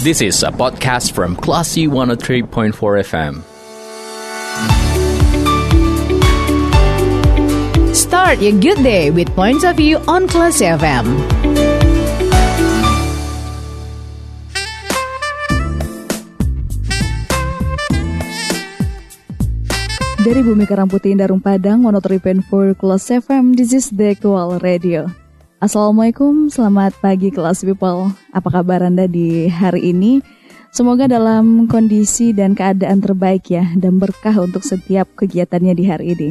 This is a podcast from Classy 103.4 FM. Start your good day with points of view on Classy FM. Dari Bumi Karang Putih Indarung Padang, 103.4 Kelas FM, this is the Kual Radio. Assalamualaikum, selamat pagi kelas people. Apa kabar Anda di hari ini? Semoga dalam kondisi dan keadaan terbaik ya, dan berkah untuk setiap kegiatannya di hari ini.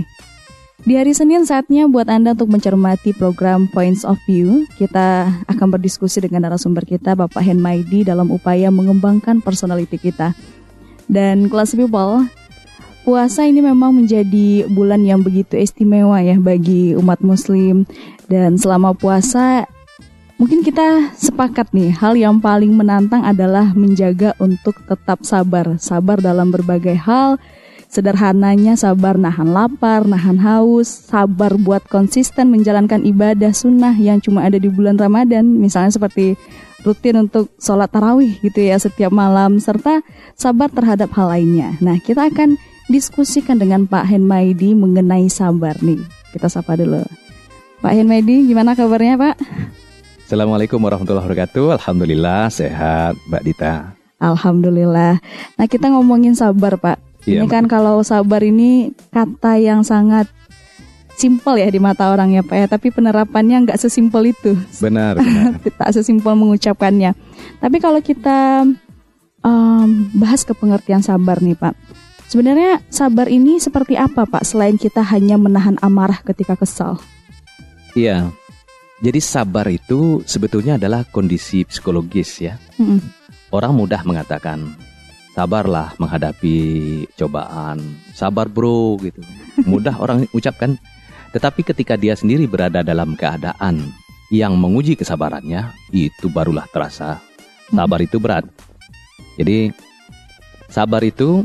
Di hari Senin saatnya buat Anda untuk mencermati program Points of View. Kita akan berdiskusi dengan narasumber kita, Bapak Hen Maidi, dalam upaya mengembangkan personality kita. Dan kelas people, puasa ini memang menjadi bulan yang begitu istimewa ya bagi umat muslim. Dan selama puasa mungkin kita sepakat nih hal yang paling menantang adalah menjaga untuk tetap sabar. Sabar dalam berbagai hal sederhananya sabar nahan lapar nahan haus sabar buat konsisten menjalankan ibadah sunnah yang cuma ada di bulan Ramadan misalnya seperti rutin untuk sholat tarawih gitu ya setiap malam serta sabar terhadap hal lainnya. Nah kita akan diskusikan dengan Pak Henmaidi mengenai sabar nih. Kita sapa dulu. Pak Henmaidi, gimana kabarnya Pak? Assalamualaikum warahmatullahi wabarakatuh. Alhamdulillah sehat, Mbak Dita. Alhamdulillah. Nah kita ngomongin sabar Pak. Iya, ini kan kalau sabar ini kata yang sangat simpel ya di mata orang ya Pak ya. Tapi penerapannya nggak sesimpel itu. Benar, benar. tak sesimpel mengucapkannya. Tapi kalau kita um, bahas ke pengertian sabar nih Pak. Sebenarnya sabar ini seperti apa Pak selain kita hanya menahan amarah ketika kesal? Iya. Jadi sabar itu sebetulnya adalah kondisi psikologis ya. Mm-mm. Orang mudah mengatakan sabarlah menghadapi cobaan. Sabar bro gitu. Mudah orang ucapkan. Tetapi ketika dia sendiri berada dalam keadaan yang menguji kesabarannya, itu barulah terasa sabar itu berat. Jadi sabar itu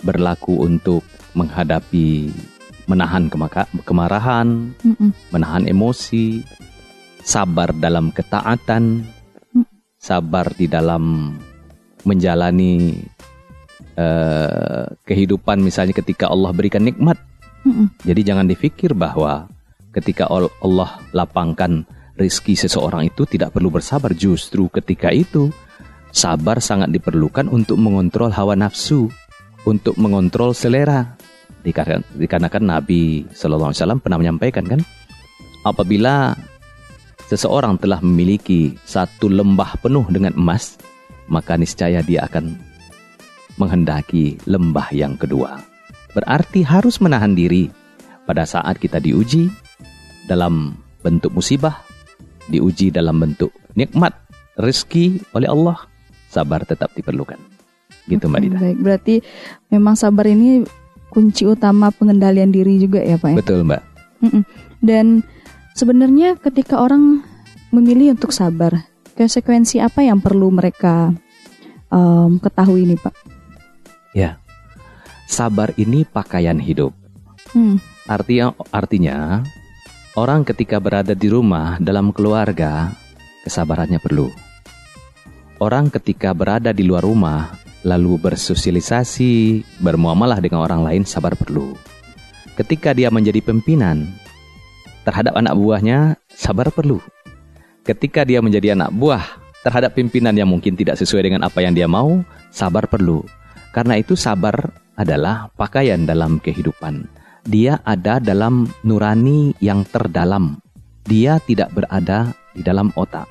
berlaku untuk menghadapi menahan kemaka- kemarahan, Mm-mm. menahan emosi, sabar dalam ketaatan, sabar di dalam menjalani eh, kehidupan misalnya ketika Allah berikan nikmat. Mm-mm. Jadi jangan dipikir bahwa ketika Al- Allah lapangkan rizki seseorang itu tidak perlu bersabar. Justru ketika itu sabar sangat diperlukan untuk mengontrol hawa nafsu, untuk mengontrol selera. Dikar- Dikarenakan Nabi Shallallahu Alaihi Wasallam pernah menyampaikan kan, apabila seseorang telah memiliki satu lembah penuh dengan emas, maka niscaya dia akan menghendaki lembah yang kedua. Berarti harus menahan diri pada saat kita diuji dalam bentuk musibah, diuji dalam bentuk nikmat, rezeki oleh Allah, sabar tetap diperlukan. Gitu Mbak Oke, Dita. Baik, berarti memang sabar ini kunci utama pengendalian diri juga ya Pak ya? Betul Mbak. Mm-mm. Dan sebenarnya ketika orang memilih untuk sabar, konsekuensi apa yang perlu mereka em, ketahui nih Pak? Ya. Sabar ini pakaian hidup. Hmm. Artinya artinya orang ketika berada di rumah dalam keluarga kesabarannya perlu. Orang ketika berada di luar rumah lalu bersosialisasi, bermuamalah dengan orang lain sabar perlu. Ketika dia menjadi pimpinan terhadap anak buahnya sabar perlu. Ketika dia menjadi anak buah terhadap pimpinan yang mungkin tidak sesuai dengan apa yang dia mau, sabar perlu. Karena itu sabar adalah pakaian dalam kehidupan. Dia ada dalam nurani yang terdalam. Dia tidak berada di dalam otak.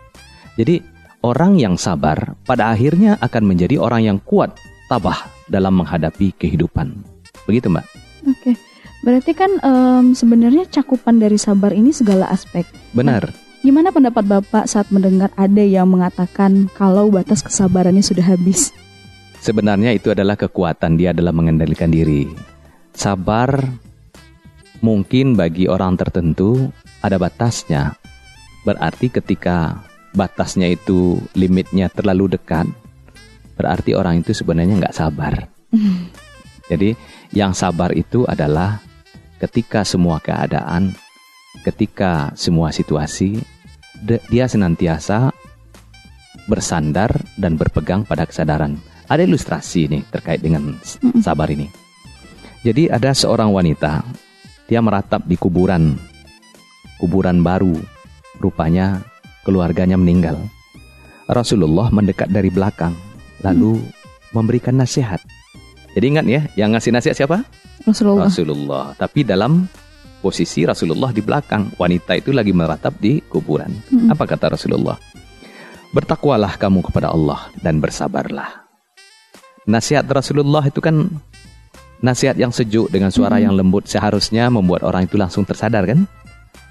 Jadi orang yang sabar pada akhirnya akan menjadi orang yang kuat, tabah dalam menghadapi kehidupan. Begitu Mbak? Oke. Berarti kan em, sebenarnya cakupan dari sabar ini segala aspek. Benar. Gimana pendapat Bapak saat mendengar ada yang mengatakan kalau batas kesabarannya sudah habis? Sebenarnya itu adalah kekuatan dia dalam mengendalikan diri. Sabar mungkin bagi orang tertentu ada batasnya. Berarti ketika batasnya itu limitnya terlalu dekat, berarti orang itu sebenarnya nggak sabar. Jadi yang sabar itu adalah ketika semua keadaan, ketika semua situasi, de- dia senantiasa bersandar dan berpegang pada kesadaran. Ada ilustrasi nih terkait dengan sabar ini. Jadi ada seorang wanita, dia meratap di kuburan, kuburan baru. Rupanya keluarganya meninggal. Rasulullah mendekat dari belakang, lalu memberikan nasihat. Jadi ingat ya, yang ngasih nasihat siapa? Rasulullah. Rasulullah. Tapi dalam posisi Rasulullah di belakang, wanita itu lagi meratap di kuburan. Apa kata Rasulullah? Bertakwalah kamu kepada Allah dan bersabarlah. Nasihat Rasulullah itu kan nasihat yang sejuk dengan suara yang lembut seharusnya membuat orang itu langsung tersadar kan?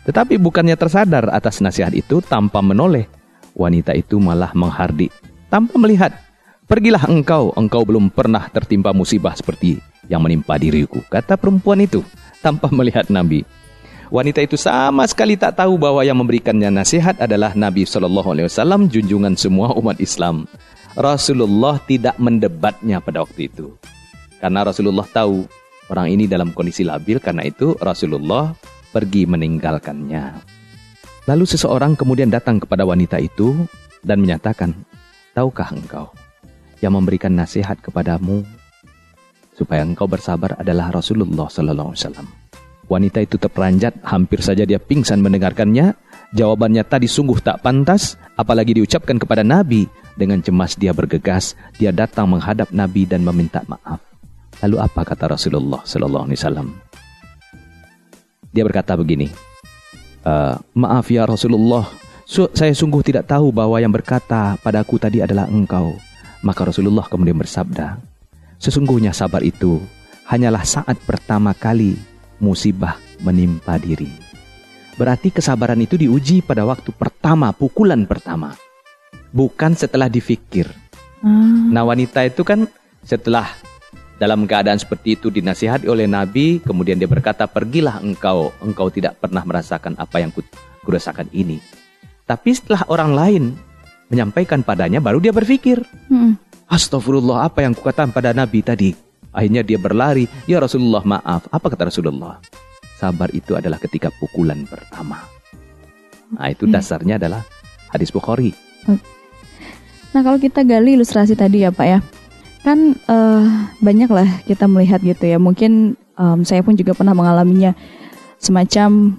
Tetapi bukannya tersadar atas nasihat itu tanpa menoleh. Wanita itu malah menghardik tanpa melihat. Pergilah engkau, engkau belum pernah tertimpa musibah seperti yang menimpa diriku. Kata perempuan itu tanpa melihat Nabi. Wanita itu sama sekali tak tahu bahwa yang memberikannya nasihat adalah Nabi Shallallahu Alaihi Wasallam, junjungan semua umat Islam. Rasulullah tidak mendebatnya pada waktu itu, karena Rasulullah tahu orang ini dalam kondisi labil. Karena itu Rasulullah pergi meninggalkannya. Lalu seseorang kemudian datang kepada wanita itu dan menyatakan, tahukah engkau yang memberikan nasihat kepadamu supaya engkau bersabar adalah Rasulullah Sallallahu Alaihi Wasallam. Wanita itu terperanjat, hampir saja dia pingsan mendengarkannya. Jawabannya tadi sungguh tak pantas, apalagi diucapkan kepada Nabi. Dengan cemas dia bergegas, dia datang menghadap Nabi dan meminta maaf. Lalu apa kata Rasulullah Sallallahu Alaihi Wasallam? Dia berkata begini, e, maaf ya Rasulullah, su saya sungguh tidak tahu bahwa yang berkata padaku tadi adalah engkau. Maka Rasulullah kemudian bersabda, sesungguhnya sabar itu hanyalah saat pertama kali musibah menimpa diri. Berarti kesabaran itu diuji pada waktu pertama, pukulan pertama. Bukan setelah difikir. Ah, Nah wanita itu kan setelah dalam keadaan seperti itu dinasihati oleh Nabi, kemudian dia berkata, pergilah engkau, engkau tidak pernah merasakan apa yang ku, kurasakan ini. Tapi setelah orang lain menyampaikan padanya, baru dia berpikir, mm, Astagfirullah, apa yang kukatakan pada Nabi tadi? Akhirnya dia berlari, Ya Rasulullah maaf. Apa kata Rasulullah? Sabar itu adalah ketika pukulan pertama. Nah itu dasarnya adalah hadis Bukhari. Nah kalau kita gali ilustrasi tadi ya Pak ya, kan eh, banyak lah kita melihat gitu ya. Mungkin em, saya pun juga pernah mengalaminya semacam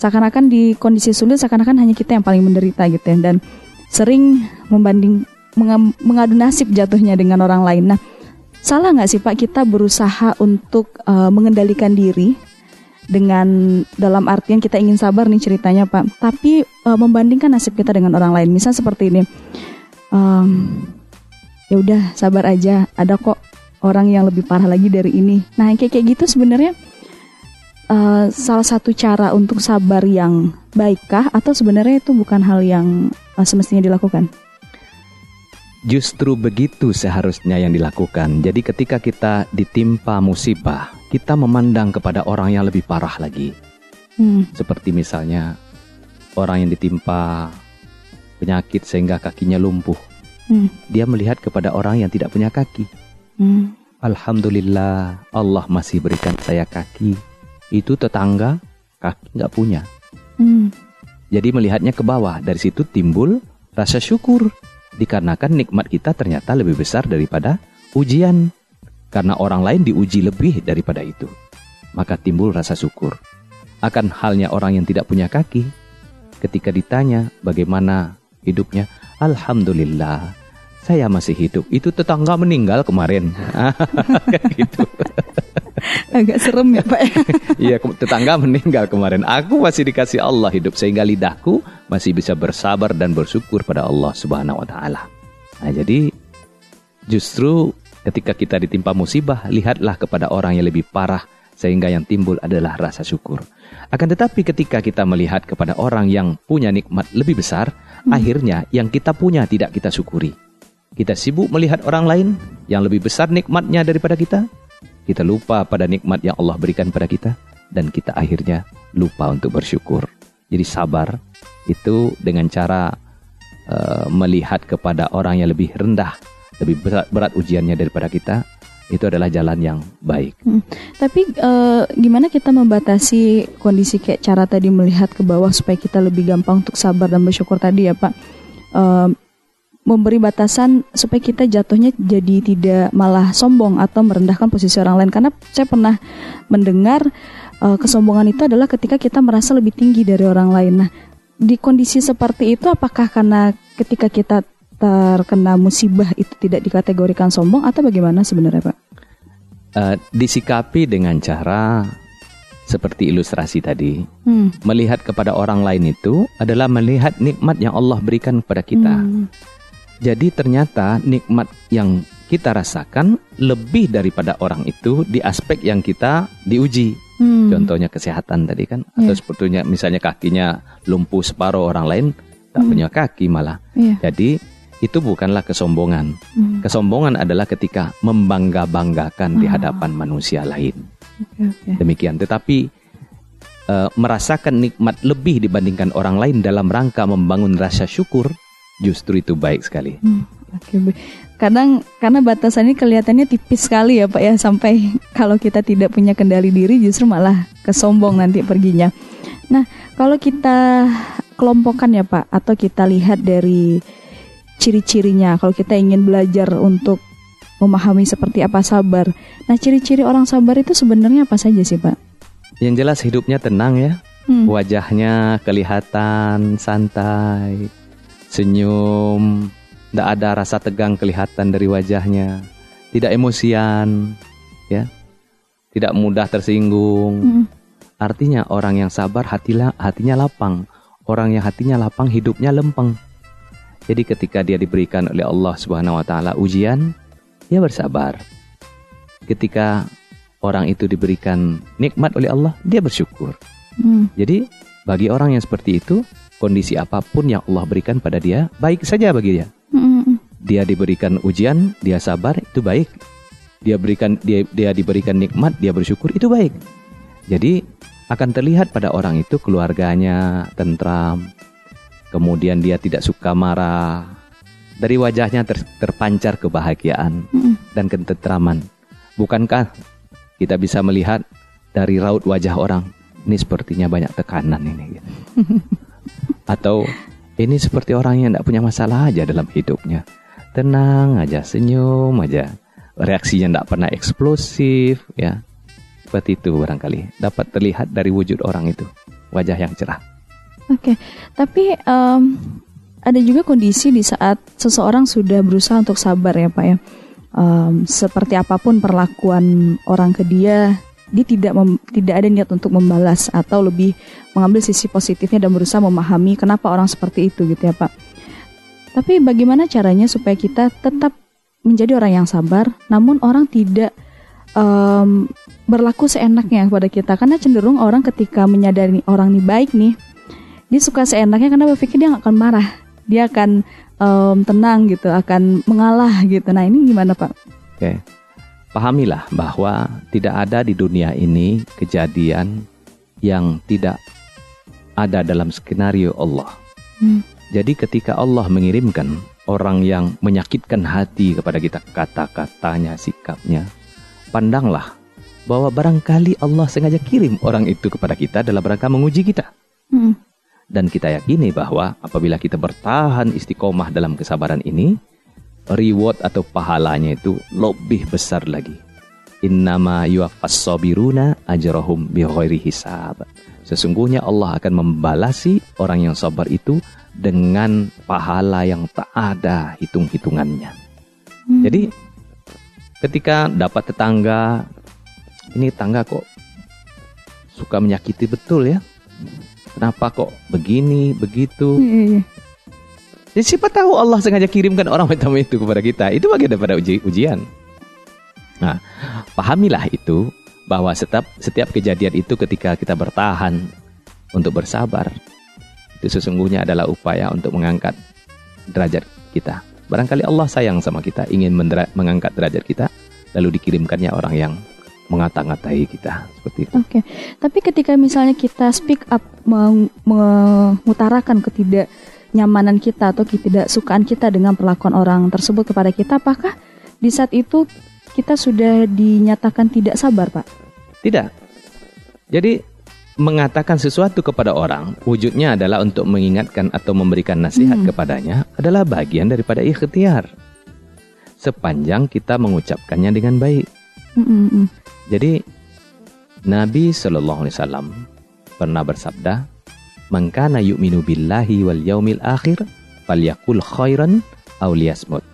seakan-akan di kondisi sulit seakan-akan hanya kita yang paling menderita gitu ya. Dan sering membanding menga- mengadu nasib jatuhnya dengan orang lain. Nah salah nggak sih Pak kita berusaha untuk eh, mengendalikan diri dengan dalam artian kita ingin sabar nih ceritanya Pak, tapi eh, membandingkan nasib kita dengan orang lain. Misal seperti ini Em, ya udah sabar aja ada kok orang yang lebih parah lagi dari ini nah yang kayak kayak gitu sebenarnya eh, salah satu cara untuk sabar yang baikkah atau sebenarnya itu bukan hal yang eh, semestinya dilakukan Justru begitu seharusnya yang dilakukan. Jadi ketika kita ditimpa musibah, kita memandang kepada orang yang lebih parah lagi. hmm. Seperti misalnya orang yang ditimpa penyakit sehingga kakinya lumpuh. Hmm. Dia melihat kepada orang yang tidak punya kaki. Hmm. Alhamdulillah Allah masih berikan saya kaki. Itu tetangga kaki nggak punya. Hmm. Jadi melihatnya ke bawah. Dari situ timbul rasa syukur. Dikarenakan nikmat kita ternyata lebih besar daripada ujian. Karena orang lain diuji lebih daripada itu. Maka timbul rasa syukur. Akan halnya orang yang tidak punya kaki. Ketika ditanya bagaimana hidupnya. Alhamdulillah. Saya masih hidup. Itu tetangga meninggal kemarin. Kayak gitu. agak serem ya Pak ya Iya, tetangga meninggal kemarin. Aku masih dikasih Allah hidup sehingga lidahku masih bisa bersabar dan bersyukur pada Allah Subhanahu wa taala. Nah, jadi justru ketika kita ditimpa musibah, lihatlah kepada orang yang lebih parah sehingga yang timbul adalah rasa syukur. Akan tetapi ketika kita melihat kepada orang yang punya nikmat lebih besar, akhirnya yang kita punya tidak kita syukuri. Kita sibuk melihat orang lain yang lebih besar nikmatnya daripada kita, kita lupa pada nikmat yang Allah berikan pada kita dan kita akhirnya lupa untuk bersyukur. Jadi sabar itu dengan cara eh, melihat kepada orang yang lebih rendah, lebih berat, berat ujiannya daripada kita, itu adalah jalan yang baik. Tapi eh, gimana kita membatasi kondisi kayak cara tadi melihat ke bawah supaya kita lebih gampang untuk sabar dan bersyukur tadi ya Pak? Eh, memberi batasan supaya kita jatuhnya jadi tidak malah sombong atau merendahkan posisi orang lain karena saya pernah mendengar uh, kesombongan itu adalah ketika kita merasa lebih tinggi dari orang lain. Nah, di kondisi seperti itu apakah karena ketika kita terkena musibah itu tidak dikategorikan sombong atau bagaimana sebenarnya, Pak? Uh, disikapi dengan cara seperti ilustrasi tadi, Hmm. melihat kepada orang lain itu adalah melihat nikmat yang Allah berikan kepada kita. Hmm. Jadi ternyata nikmat yang kita rasakan lebih daripada orang itu di aspek yang kita diuji. Hmm. Contohnya kesehatan tadi kan, atau Iya. sebetulnya misalnya kakinya lumpuh separuh orang lain tak Hmm. punya kaki malah. Iya. Jadi itu bukanlah kesombongan. Hmm. Kesombongan adalah ketika membangga-banggakan di Ah. hadapan manusia lain. Oke, oke. Demikian. Tetapi eh, merasakan nikmat lebih dibandingkan orang lain dalam rangka membangun rasa syukur, justru itu baik sekali. Hmm, Oke, Bu. Kadang karena batasannya kelihatannya tipis sekali ya Pak ya sampai kalau kita tidak punya kendali diri justru malah kesombong nanti perginya. Nah, kalau kita kelompokkan ya Pak atau kita lihat dari ciri-cirinya kalau kita ingin belajar untuk memahami seperti apa sabar. Nah, ciri-ciri orang sabar itu sebenarnya apa saja sih, Pak? Yang jelas hidupnya tenang ya, Hmm. wajahnya kelihatan santai, senyum, tidak ada rasa tegang kelihatan dari wajahnya, tidak emosian, ya, tidak mudah tersinggung. Hmm. Artinya orang yang sabar hatilah, hatinya lapang, orang yang hatinya lapang hidupnya lempeng. Jadi ketika dia diberikan oleh Allah Subhanahu wa taala ujian, dia bersabar. Ketika orang itu diberikan nikmat oleh Allah, dia bersyukur. Hmm. Jadi bagi orang yang seperti itu, kondisi apa pun yang Allah berikan pada dia, baik saja bagi dia. Hmm, Dia diberikan ujian, dia sabar, itu baik. Dia berikan dia dia diberikan nikmat, dia bersyukur, itu baik. Jadi akan terlihat pada orang itu keluarganya tentram. Kemudian dia tidak suka marah. Dari wajahnya ter- terpancar kebahagiaan hmm. dan ketentraman. Bukankah kita bisa melihat dari raut wajah orang ini sepertinya banyak tekanan ini gitu. Atau ini seperti orang yang tidak punya masalah aja dalam hidupnya. Tenang aja, senyum aja. Reaksinya tidak pernah eksplosif ya. Seperti itu barangkali dapat terlihat dari wujud orang itu, wajah yang cerah. Oke, tapi em, ada juga kondisi di saat seseorang sudah berusaha untuk sabar ya Pak ya. Em, seperti apa pun perlakuan orang ke dia, dia tidak mem- tidak ada niat untuk membalas atau lebih mengambil sisi positifnya dan berusaha memahami kenapa orang seperti itu gitu ya Pak. Tapi bagaimana caranya supaya kita tetap menjadi orang yang sabar, namun orang tidak em, berlaku seenaknya kepada kita karena cenderung orang ketika menyadari orang ini baik nih dia suka seenaknya karena berpikir dia akan marah dia akan em, tenang gitu akan mengalah gitu nah ini gimana pak Oke. Pahamilah bahwa tidak ada di dunia ini kejadian yang tidak ada dalam skenario Allah. Hmm. Jadi ketika Allah mengirimkan orang yang menyakitkan hati kepada kita kata-katanya, sikapnya, pandanglah bahwa barangkali Allah sengaja kirim orang itu kepada kita dalam rangka menguji kita. Hmm. Dan kita yakini bahwa apabila kita bertahan istiqomah dalam kesabaran ini, reward atau pahalanya itu lebih besar lagi. Innama yuwaffas sabiruna ajrahum bighairi hisab. Sesungguhnya Allah akan membalasi orang yang sabar itu dengan pahala yang tak ada hitung-hitungannya. Hmm. Jadi ketika dapat tetangga ini tangga kok suka menyakiti betul ya. Kenapa kok begini, begitu? Iya, Ya, siapa tahu Allah sengaja kirimkan orang macam itu kepada kita. Itu bagian daripada uji, ujian. Nah, pahamilah itu bahwa setiap setiap kejadian itu ketika kita bertahan untuk bersabar itu sesungguhnya adalah upaya untuk mengangkat derajat kita. Barangkali Allah sayang sama kita, ingin mengangkat derajat kita, lalu dikirimkannya orang yang mengata-ngatai kita seperti itu. Oke, tapi ketika misalnya kita speak up meng- mengutarakan ketidaknyamanan kita atau ketidaksukaan kita dengan perlakuan orang tersebut kepada kita, apakah di saat itu kita sudah dinyatakan tidak sabar, Pak? Tidak. Jadi mengatakan sesuatu kepada orang, wujudnya adalah untuk mengingatkan atau memberikan nasihat Hmm. kepadanya adalah bagian daripada ikhtiar. Sepanjang kita mengucapkannya dengan baik. Mm, mm, mm. Jadi Nabi Shallallahu Alaihi Wasallam pernah bersabda, "Man kana yu'minu billahi wal yaumil akhir, falyakul khairan aw liyasmut."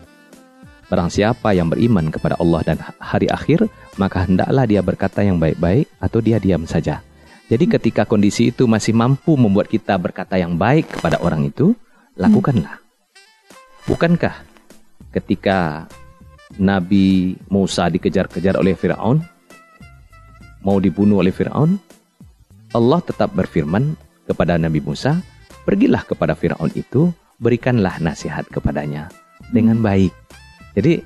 Barang siapa yang beriman kepada Allah dan hari akhir, maka hendaklah dia berkata yang baik-baik atau dia diam saja. Jadi ketika kondisi itu masih mampu membuat kita berkata yang baik kepada orang itu, lakukanlah. Bukankah ketika Nabi Musa dikejar-kejar oleh Firaun, mau dibunuh oleh Firaun, Allah tetap berfirman kepada Nabi Musa, "Pergilah kepada Firaun itu, berikanlah nasihat kepadanya dengan baik." Jadi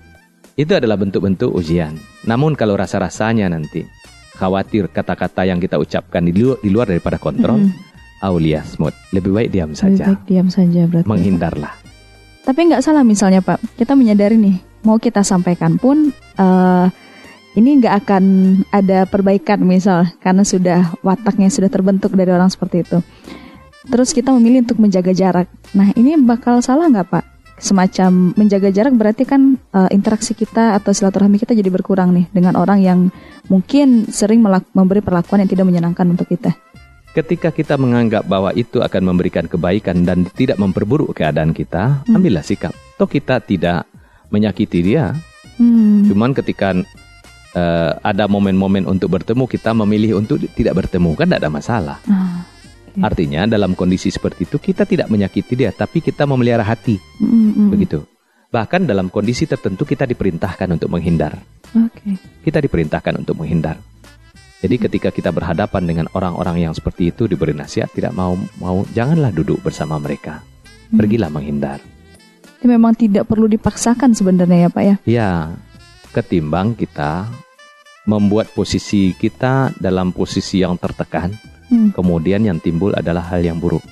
itu adalah bentuk-bentuk ujian. Namun kalau rasa-rasanya nanti khawatir kata-kata yang kita ucapkan di luar, di luar daripada kontrol, Mm. aulia smooth. Lebih baik diam Lebih saja, baik diam saja berarti. menghindarlah. Tapi nggak salah misalnya Pak, kita menyadari nih, mau kita sampaikan pun eh, ini nggak akan ada perbaikan misal karena sudah wataknya sudah terbentuk dari orang seperti itu. Terus kita memilih untuk menjaga jarak. Nah ini bakal salah nggak Pak? Semacam menjaga jarak berarti kan eh, interaksi kita atau silaturahmi kita jadi berkurang nih dengan orang yang mungkin sering memberi perlakuan yang tidak menyenangkan untuk kita. Ketika kita menganggap bahwa itu akan memberikan kebaikan dan tidak memperburuk keadaan kita, Hmm. ambillah sikap. Toh kita tidak menyakiti dia, Hmm. cuman ketika eh, ada momen-momen untuk bertemu, kita memilih untuk tidak bertemu, kan tidak ada masalah. Ah, oke. Artinya dalam kondisi seperti itu kita tidak menyakiti dia, tapi kita memelihara hati, Mm, mm, begitu. Bahkan dalam kondisi tertentu kita diperintahkan untuk menghindar. Oke. Kita diperintahkan untuk menghindar. Jadi ketika kita berhadapan dengan orang-orang yang seperti itu diberi nasihat tidak mau mau janganlah duduk bersama mereka. Pergilah menghindar. Itu memang tidak perlu dipaksakan sebenarnya ya Pak ya. Ya, ketimbang kita membuat posisi kita dalam posisi yang tertekan, Hmm. kemudian yang timbul adalah hal yang buruk.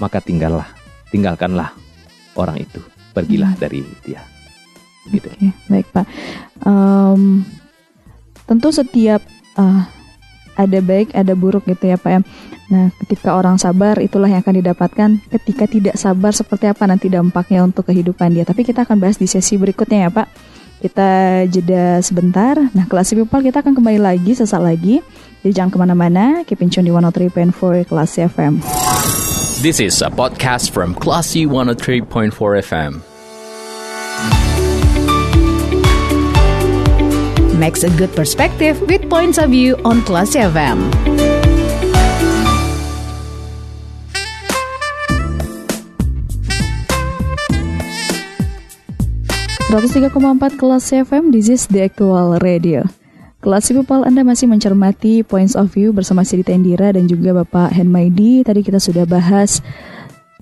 Maka tinggallah, tinggalkanlah orang itu. Pergilah dari dia. Gitu. Oke, baik Pak. Em, tentu setiap eh, ada baik, ada buruk gitu ya Pak ya. Nah, ketika orang sabar itulah yang akan didapatkan. Ketika tidak sabar seperti apa nanti dampaknya untuk kehidupan dia. Tapi kita akan bahas di sesi berikutnya ya Pak. Kita jeda sebentar. Nah, kelas people kita akan kembali lagi sesaat lagi. Jadi jangan ke mana-mana. Keep in tune di 103.4 kelas FM. This is a podcast from Classy 103.4 FM. Makes a good perspective with points of view on Classy FM. 103,4 kelas FM, this is the actual radio. Kelas People Anda masih mencermati points of view bersama Siti Indira dan juga Bapak Henmaidi. Tadi kita sudah bahas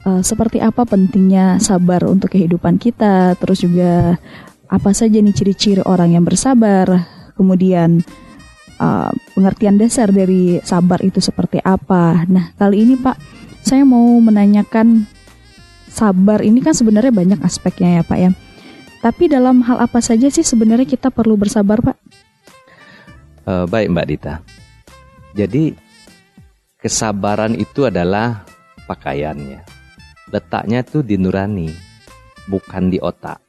uh, seperti apa pentingnya sabar untuk kehidupan kita, terus juga apa saja nih ciri-ciri orang yang bersabar, kemudian uh, pengertian dasar dari sabar itu seperti apa. Nah, kali ini Pak, saya mau menanyakan sabar ini kan sebenarnya banyak aspeknya ya Pak ya. Tapi dalam hal apa saja sih sebenarnya kita perlu bersabar, Pak? Eh, baik Mbak Dita. Jadi kesabaran itu adalah pakaiannya. Letaknya tuh di nurani, bukan di otak.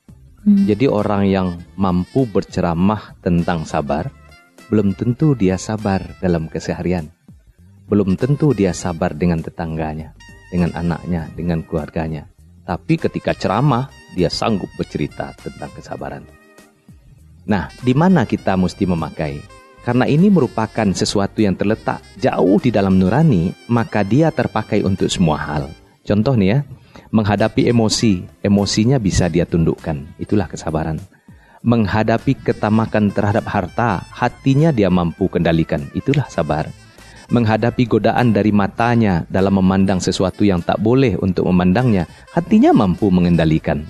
Hmm. Jadi orang yang mampu berceramah tentang sabar, belum tentu dia sabar dalam keseharian. Belum tentu dia sabar dengan tetangganya, dengan anaknya, dengan keluarganya. Tapi ketika ceramah, dia sanggup bercerita tentang kesabaran. Nah, di mana kita mesti memakai? Karena ini merupakan sesuatu yang terletak jauh di dalam nurani, maka dia terpakai untuk semua hal. Contoh nih ya, menghadapi emosi, emosinya bisa dia tundukkan. Itulah kesabaran. Menghadapi ketamakan terhadap harta, hatinya dia mampu kendalikan. Itulah sabar. Menghadapi godaan dari matanya dalam memandang sesuatu yang tak boleh untuk memandangnya, hatinya mampu mengendalikan.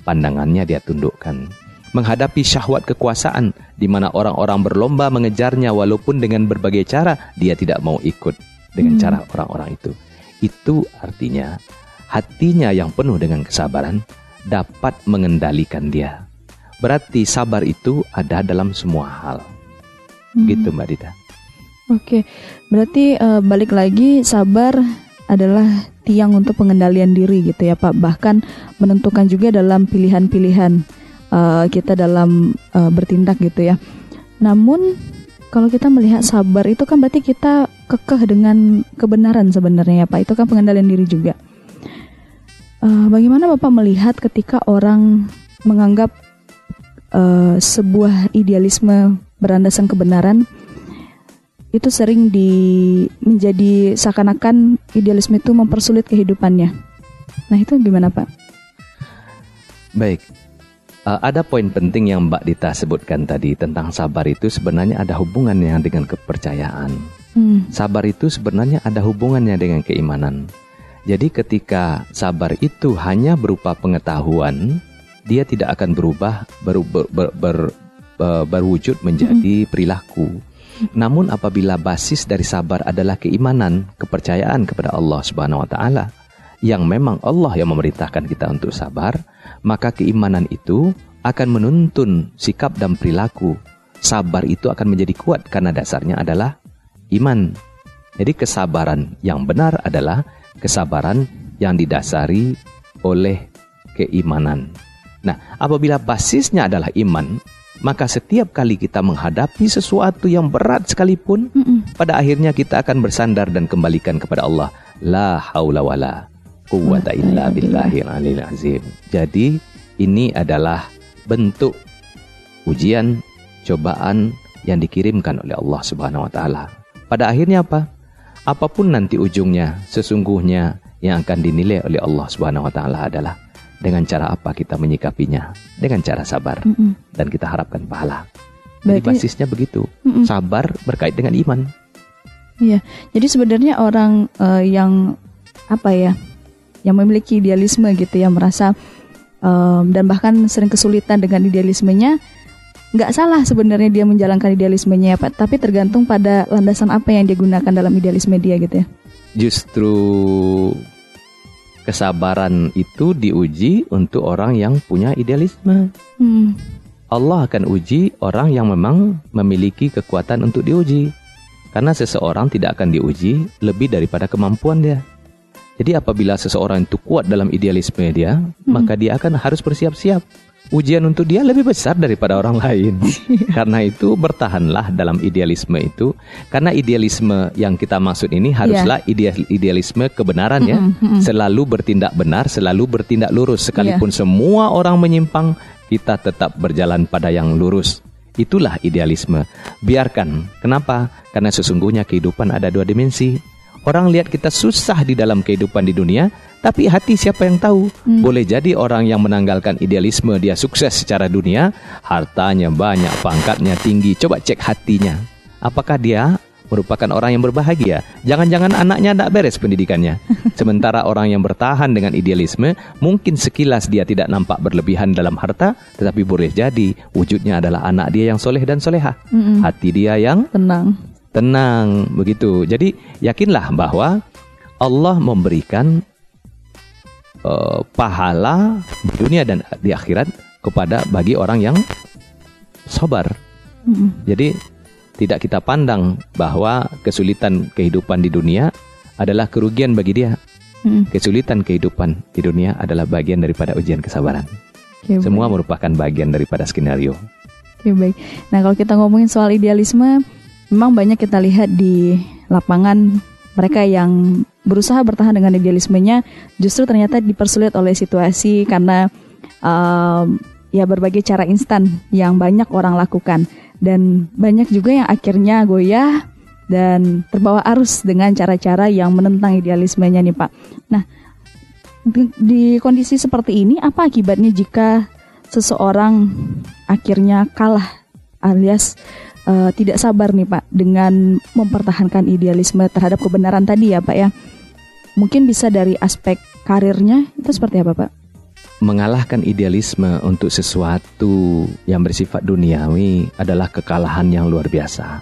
Pandangannya dia tundukkan menghadapi syahwat kekuasaan di mana orang-orang berlomba mengejarnya walaupun dengan berbagai cara dia tidak mau ikut dengan Hmm. cara orang-orang itu. Itu artinya hatinya yang penuh dengan kesabaran dapat mengendalikan dia. Berarti sabar itu ada dalam semua hal. Hmm. Gitu Mbak Dita. Oke, berarti uh, balik lagi sabar adalah tiang untuk pengendalian diri gitu ya Pak. Bahkan menentukan juga dalam pilihan-pilihan uh, kita dalam uh, bertindak gitu ya. Namun kalau kita melihat sabar itu kan berarti kita kekeh dengan kebenaran sebenarnya ya Pak. Itu kan pengendalian diri juga. Uh, bagaimana Bapak melihat ketika orang menganggap uh, sebuah idealisme berandaskan kebenaran itu sering di menjadi seakan-akan idealisme itu mempersulit kehidupannya. Nah itu gimana Pak? Baik, uh, ada poin penting yang Mbak Dita sebutkan tadi tentang sabar itu sebenarnya ada hubungannya dengan kepercayaan. Hmm. Sabar itu sebenarnya ada hubungannya dengan keimanan. Jadi ketika sabar itu hanya berupa pengetahuan, dia tidak akan berubah ber, ber, ber, ber, ber, berwujud menjadi hmm. perilaku. Namun apabila basis dari sabar adalah keimanan, kepercayaan kepada Allah Subhanahu wa taala, yang memang Allah yang memerintahkan kita untuk sabar, maka keimanan itu akan menuntun sikap dan perilaku. Sabar itu akan menjadi kuat karena dasarnya adalah iman. Jadi kesabaran yang benar adalah kesabaran yang didasari oleh keimanan. Nah, apabila basisnya adalah iman, maka setiap kali kita menghadapi sesuatu yang berat sekalipun, mm -mm. pada akhirnya kita akan bersandar dan kembalikan kepada Allah. La haula wala quwwata illa billahil alil azim. Jadi, ini adalah bentuk ujian, cobaan yang dikirimkan oleh Allah Subhanahu wa taala. Pada akhirnya apa? Apa pun nanti ujungnya, sesungguhnya yang akan dinilai oleh Allah Subhanahu wa taala adalah dengan cara apa kita menyikapinya? Dengan cara sabar. Mm -mm. Dan kita harapkan pahala. Berarti, Jadi basisnya begitu. Mm -mm. Sabar berkait dengan iman. Iya. Jadi sebenarnya orang uh, yang apa ya? Yang memiliki idealisme gitu ya merasa um, dan bahkan sering kesulitan dengan idealismenya nggak salah sebenarnya dia menjalankan idealismenya ya Pak, tapi tergantung pada landasan apa yang dia gunakan dalam idealisme dia gitu ya. Justru kesabaran itu diuji untuk orang yang punya idealisme. Hmm. Allah akan uji orang yang memang memiliki kekuatan untuk diuji. Karena seseorang tidak akan diuji lebih daripada kemampuan dia. Jadi apabila seseorang itu kuat dalam idealisme dia, hmm. maka dia akan harus bersiap-siap ujian untuk dia lebih besar daripada orang lain. Karena itu bertahanlah dalam idealisme itu. Karena idealisme yang kita maksud ini haruslah yeah. idealisme kebenaran ya. Mm -hmm. Selalu bertindak benar, selalu bertindak lurus. Sekalipun yeah. semua orang menyimpang, kita tetap berjalan pada yang lurus. Itulah idealisme. Biarkan. Kenapa? Karena sesungguhnya kehidupan ada dua dimensi. Orang lihat kita susah di dalam kehidupan di dunia, tapi hati siapa yang tahu? Hmm. Boleh jadi orang yang menanggalkan idealisme dia sukses secara dunia, hartanya banyak, pangkatnya tinggi. Coba cek hatinya. Apakah dia merupakan orang yang berbahagia? Jangan-jangan anaknya tidak beres pendidikannya. Sementara orang yang bertahan dengan idealisme, mungkin sekilas dia tidak nampak berlebihan dalam harta, tetapi boleh jadi wujudnya adalah anak dia yang soleh dan soleha. Hmm. Hati dia yang tenang. Tenang, begitu. Jadi yakinlah bahwa Allah memberikan uh, pahala di dunia dan di akhirat kepada bagi orang yang sabar. Mm-hmm. Jadi tidak kita pandang bahwa kesulitan kehidupan di dunia adalah kerugian bagi dia. Mm-hmm. Kesulitan kehidupan di dunia adalah bagian daripada ujian kesabaran. Okay, Semua baik. merupakan bagian daripada skenario. Oke okay, baik. Nah kalau kita ngomongin soal idealisme, memang banyak kita lihat di lapangan mereka yang berusaha bertahan dengan idealismenya justru ternyata dipersulit oleh situasi karena um, ya berbagai cara instan yang banyak orang lakukan dan banyak juga yang akhirnya goyah dan terbawa arus dengan cara-cara yang menentang idealismenya nih Pak. Nah, di, di kondisi seperti ini apa akibatnya jika seseorang akhirnya kalah alias uh, tidak sabar nih Pak dengan mempertahankan idealisme terhadap kebenaran tadi ya Pak ya. Mungkin bisa dari aspek karirnya itu seperti apa Pak? Mengalahkan idealisme untuk sesuatu yang bersifat duniawi adalah kekalahan yang luar biasa.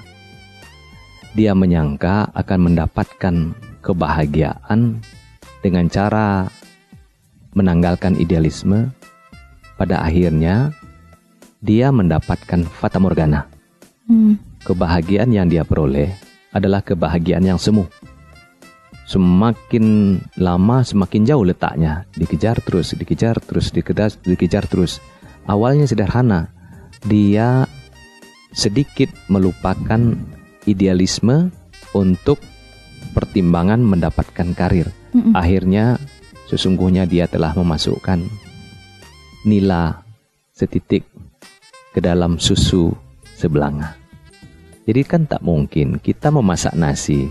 Dia menyangka akan mendapatkan kebahagiaan dengan cara menanggalkan idealisme. Pada akhirnya, dia mendapatkan fata morgana Hmm. Kebahagiaan yang dia peroleh adalah kebahagiaan yang semu. Semakin lama semakin jauh letaknya, dikejar terus, dikejar terus, dikejar, dikejar terus. Awalnya sederhana, dia sedikit melupakan idealisme untuk pertimbangan mendapatkan karir. Mm-mm. Akhirnya sesungguhnya dia telah memasukkan nila setitik ke dalam susu sebelanga. Jadi kan tak mungkin kita memasak nasi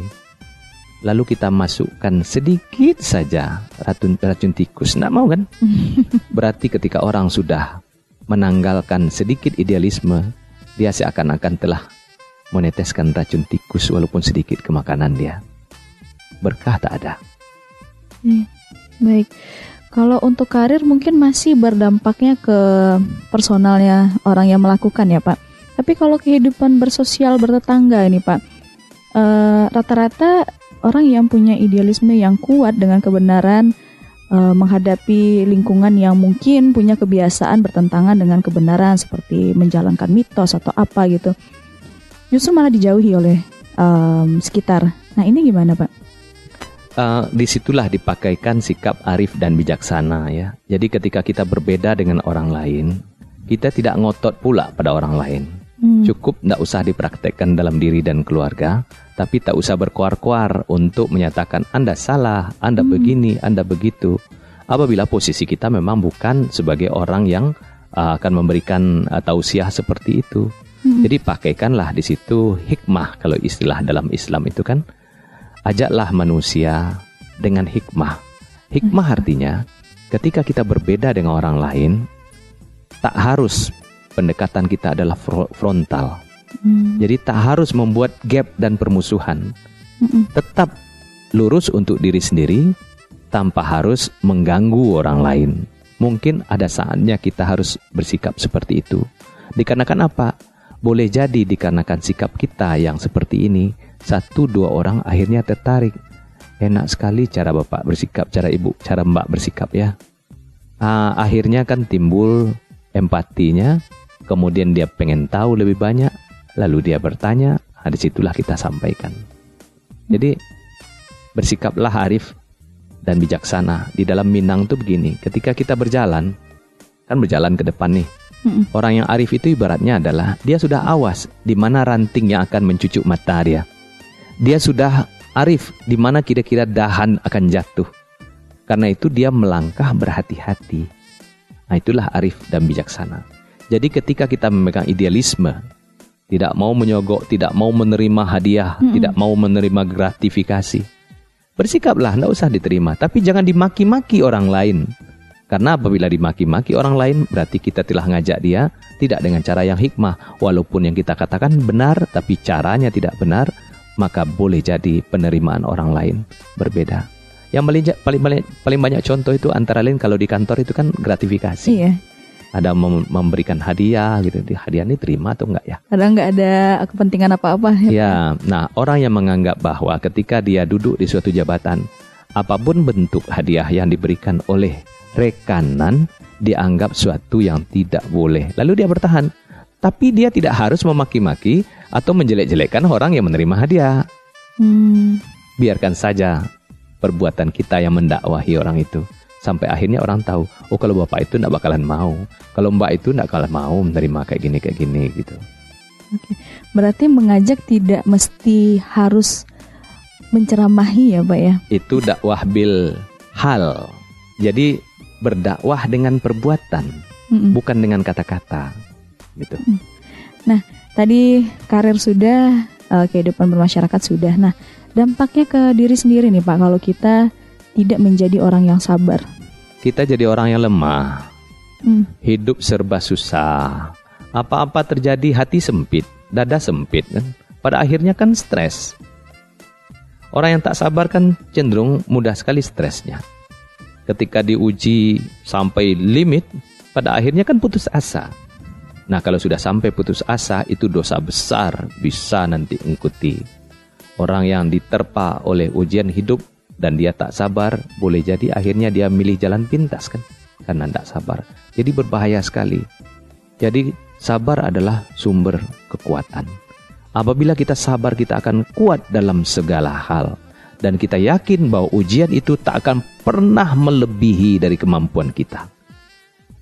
lalu kita masukkan sedikit saja racun racun tikus. Nggak mau kan? Berarti ketika orang sudah menanggalkan sedikit idealisme, dia seakan-akan telah meneteskan racun tikus walaupun sedikit ke makanan dia. Berkah tak ada. Eh, Baik. Kalau untuk karir mungkin masih berdampaknya ke personalnya orang yang melakukan ya Pak. Tapi kalau kehidupan bersosial bertetangga ini Pak, eh, rata-rata orang yang punya idealisme yang kuat dengan kebenaran eh, menghadapi lingkungan yang mungkin punya kebiasaan bertentangan dengan kebenaran seperti menjalankan mitos atau apa gitu, justru malah dijauhi oleh em, sekitar. Nah ini gimana Pak? Eh, di situlah dipakaikan sikap arif dan bijaksana ya. Jadi ketika kita berbeda dengan orang lain, kita tidak ngotot pula pada orang lain. Hmm. Cukup tidak usah dipraktekkan dalam diri dan keluarga, tapi tak usah berkuar-kuar untuk menyatakan Anda salah, Anda begini, Anda begitu. Apabila posisi kita memang bukan sebagai orang yang uh, akan memberikan uh, tausiah seperti itu. Jadi pakaikanlah di situ hikmah kalau istilah dalam Islam itu kan ajaklah manusia dengan hikmah. Hikmah artinya ketika kita berbeda dengan orang lain tak harus pendekatan kita adalah fro- frontal. Hmm. Jadi tak harus membuat gap dan permusuhan. Mm-mm. Tetap lurus untuk diri sendiri tanpa harus mengganggu orang lain. Mungkin ada saatnya kita harus bersikap seperti itu. Dikarenakan apa? Boleh jadi dikarenakan sikap kita yang seperti ini, satu dua orang akhirnya tertarik. Enak sekali cara bapak bersikap, cara ibu, cara mbak bersikap ya. Ah, akhirnya kan timbul empatinya, kemudian dia pengen tahu lebih banyak, lalu dia bertanya, nah, di situlah kita sampaikan. Jadi bersikaplah arif dan bijaksana. Di dalam Minang tuh begini, ketika kita berjalan, kan berjalan ke depan nih. Mm-mm. Orang yang arif itu ibaratnya adalah dia sudah awas di mana ranting yang akan mencucuk mata dia. Dia sudah arif di mana kira-kira dahan akan jatuh. Karena itu dia melangkah berhati-hati. Nah itulah arif dan bijaksana. Jadi ketika kita memegang idealisme, tidak mau menyogok, tidak mau menerima hadiah, tidak mau menerima gratifikasi, bersikaplah, tidak usah diterima. Tapi jangan dimaki-maki orang lain. Karena apabila dimaki-maki orang lain, berarti kita telah ngajak dia tidak dengan cara yang hikmah. Walaupun yang kita katakan benar, tapi caranya tidak benar, maka boleh jadi penerimaan orang lain berbeda. Yang paling, paling, paling, paling banyak contoh itu antara lain kalau di kantor itu kan gratifikasi. Iya. Ada mem- memberikan hadiah gitu. Di Hadiah ini terima atau enggak ya? Kadang nggak ada kepentingan apa-apa. Ya, nah orang yang menganggap bahwa ketika dia duduk di suatu jabatan, apa pun bentuk hadiah yang diberikan oleh rekanan dianggap suatu yang tidak boleh. Lalu dia bertahan. Tapi dia tidak harus memaki-maki atau menjelek-jelekkan orang yang menerima hadiah. Hmm. Biarkan saja perbuatan kita yang mendakwahi orang itu. Sampai akhirnya orang tahu, oh kalau bapak itu tidak bakalan mau. Kalau mbak itu tidak bakalan mau menerima kayak gini, kayak gini gitu. Berarti mengajak tidak mesti harus menceramahi ya, Pak ya. itu dakwah bil hal. Jadi berdakwah dengan perbuatan, Mm-mm. bukan dengan kata-kata. Gitu. Tadi karir sudah, eh, kehidupan bermasyarakat sudah. Nah, dampaknya ke diri sendiri nih Pak kalau kita tidak menjadi orang yang sabar. Kita jadi orang yang lemah, Hmm. hidup serba susah. Apa-apa terjadi hati sempit, dada sempit kan. Pada akhirnya kan stres. Orang yang tak sabar kan cenderung mudah sekali stresnya. Ketika diuji sampai limit, pada akhirnya kan putus asa. Nah kalau sudah sampai putus asa itu dosa besar bisa nanti mengikuti. Orang yang diterpa oleh ujian hidup dan dia tak sabar, boleh jadi akhirnya dia milih jalan pintas kan, karena tidak sabar. Jadi berbahaya sekali. Jadi sabar adalah sumber kekuatan. Apabila kita sabar, kita akan kuat dalam segala hal. Dan kita yakin bahwa ujian itu tak akan pernah melebihi dari kemampuan kita.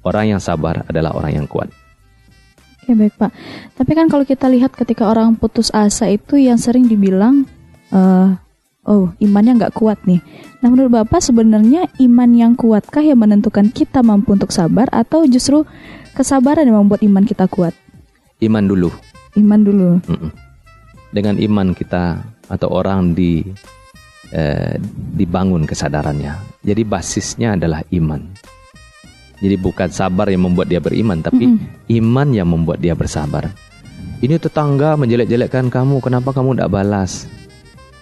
Orang yang sabar adalah orang yang kuat. Oke baik Pak. Tapi kan kalau kita lihat ketika orang putus asa itu yang sering dibilang, uh, oh imannya nggak kuat nih. Nah menurut Bapak sebenarnya iman yang kuatkah yang menentukan kita mampu untuk sabar atau justru kesabaran yang membuat iman kita kuat? Iman dulu. Iman dulu. Mm-mm. Dengan iman kita atau orang di eh, dibangun kesadarannya. Jadi basisnya adalah iman. Jadi bukan sabar yang membuat dia beriman, tapi Mm-mm. iman yang membuat dia bersabar. Ini tetangga menjelek-jelekkan kamu, kenapa kamu tidak balas?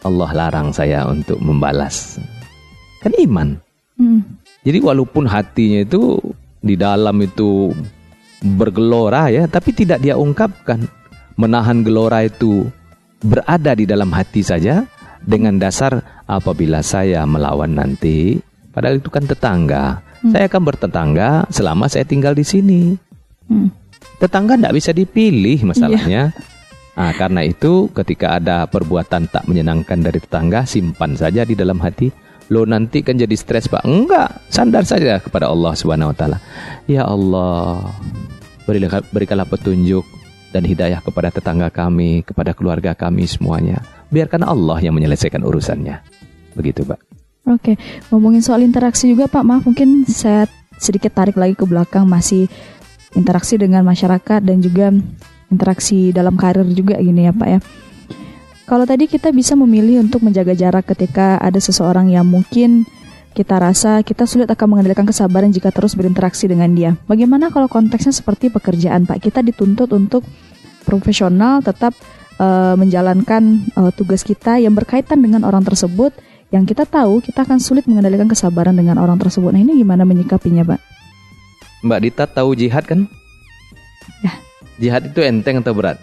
Allah larang saya untuk membalas. Kan iman. Hmm. Jadi walaupun hatinya itu di dalam itu bergelora ya, tapi tidak dia ungkapkan. Menahan gelora itu berada di dalam hati saja dengan dasar apabila saya melawan nanti, padahal itu kan tetangga. Saya akan bertetangga selama saya tinggal di sini. Hmm. Tetangga tidak bisa dipilih masalahnya. Ah, karena itu ketika ada perbuatan tak menyenangkan dari tetangga, simpan saja di dalam hati. Lo nanti kan jadi stres pak? Enggak, sandar saja kepada Allah Subhanahu Wa Taala. Ya Allah, berilah, berikanlah petunjuk dan hidayah kepada tetangga kami, kepada keluarga kami semuanya. Biarkan Allah yang menyelesaikan urusannya. Begitu pak. Oke, ngomongin soal interaksi juga Pak, maaf mungkin saya sedikit tarik lagi ke belakang masih interaksi dengan masyarakat dan juga interaksi dalam karir juga gini ya Pak ya. Kalau tadi kita bisa memilih untuk menjaga jarak ketika ada seseorang yang mungkin kita rasa kita sulit akan mengendalikan kesabaran jika terus berinteraksi dengan dia. Bagaimana kalau konteksnya seperti pekerjaan Pak? Kita dituntut untuk profesional tetap eh, menjalankan eh, tugas kita yang berkaitan dengan orang tersebut yang kita tahu kita akan sulit mengendalikan kesabaran dengan orang tersebut. Nah ini gimana menyikapinya, Pak? Mbak Dita tahu jihad kan? Ya. Jihad itu enteng atau berat?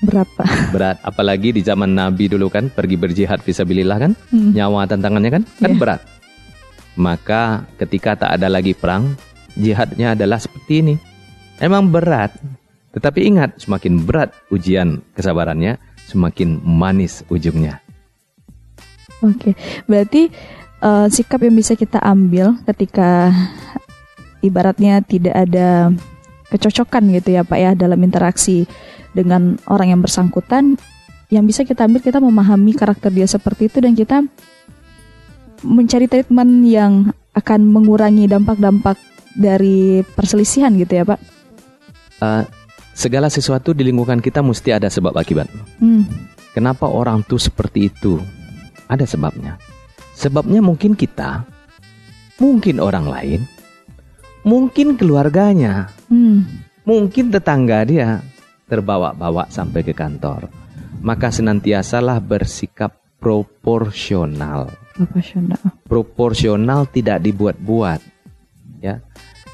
Berat, Pak. berat apalagi di zaman Nabi dulu kan pergi berjihad fisabilillah kan Hmm. nyawa tantangannya kan kan Iya. berat maka ketika tak ada lagi perang jihadnya adalah seperti ini emang berat tetapi ingat semakin berat ujian kesabarannya semakin manis ujungnya Oke, berarti eh, sikap yang bisa kita ambil ketika ibaratnya tidak ada kecocokan gitu ya Pak ya dalam interaksi dengan orang yang bersangkutan, yang bisa kita ambil kita memahami karakter dia seperti itu dan kita mencari treatment yang akan mengurangi dampak-dampak dari perselisihan gitu ya Pak. Eh, segala sesuatu di lingkungan kita mesti ada sebab akibat. Hmm, kenapa orang tuh seperti itu? Ada sebabnya. Sebabnya mungkin kita mungkin orang lain mungkin keluarganya hmm, Mungkin tetangga dia terbawa-bawa sampai ke kantor. Maka senantiasalah bersikap proporsional. profesional. Proporsional tidak dibuat-buat. Ya.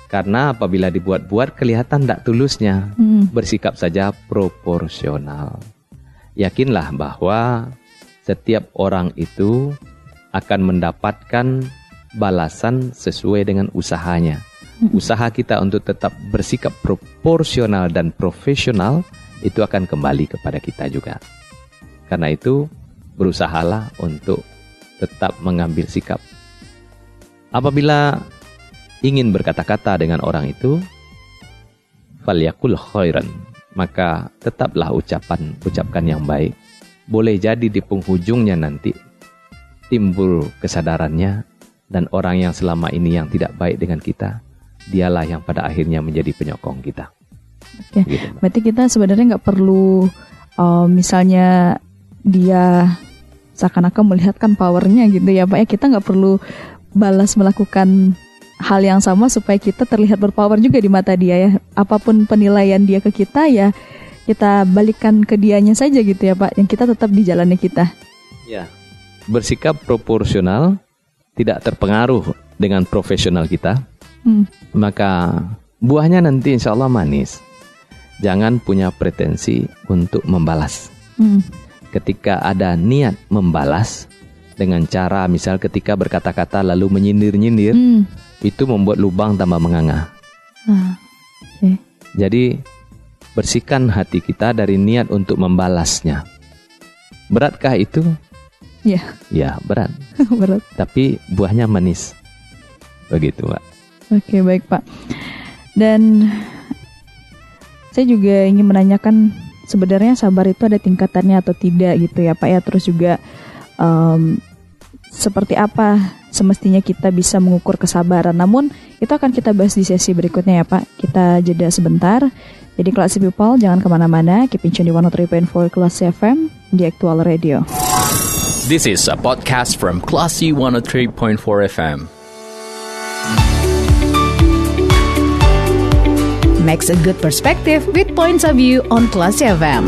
Karena apabila dibuat-buat kelihatan tidak tulusnya. Hmm, Bersikap saja proporsional. Yakinlah bahwa setiap orang itu akan mendapatkan balasan sesuai dengan usahanya usaha kita untuk tetap bersikap proporsional dan profesional itu akan kembali kepada kita juga. Karena itu, berusahalah untuk tetap mengambil sikap. Apabila ingin berkata-kata dengan orang itu, falyakul khairan, maka tetaplah ucapan ucapkan yang baik. Boleh jadi di penghujungnya nanti timbul kesadarannya dan orang yang selama ini yang tidak baik dengan kita, dialah yang pada akhirnya menjadi penyokong kita. Oke. Gitu, Mbak. Berarti kita sebenarnya nggak perlu uh, misalnya dia seakan-akan melihatkan powernya gitu ya Pak ya kita nggak perlu balas melakukan hal yang sama supaya kita terlihat berpower juga di mata dia ya apa pun penilaian dia ke kita ya kita balikan ke dianya saja gitu ya Pak yang kita tetap di jalannya kita Ya. Bersikap proporsional, tidak terpengaruh dengan profesional kita, hmm. maka buahnya nanti insya Allah manis. Jangan punya pretensi untuk membalas. Hmm. Ketika ada niat membalas dengan cara misal ketika berkata-kata lalu menyindir-nyindir, Hmm. itu membuat lubang tambah menganga. Ah, oke. Jadi bersihkan hati kita dari niat untuk membalasnya. Beratkah itu? Ya, Ya, berat. berat. Tapi buahnya manis. Begitu, Mbak. Oke, baik Pak. Dan saya juga ingin menanyakan sebenarnya sabar itu ada tingkatannya atau tidak gitu ya Pak ya. Terus juga em, seperti apa semestinya kita bisa mengukur kesabaran. Namun itu akan kita bahas di sesi berikutnya ya Pak. Kita jeda sebentar. Jadi kelas people jangan ke mana-mana. Keep in tune di 103.4 kelas FM di Actual Radio. This is a podcast from Classy 103.4 FM. Makes a good perspective with points of view on Class FM.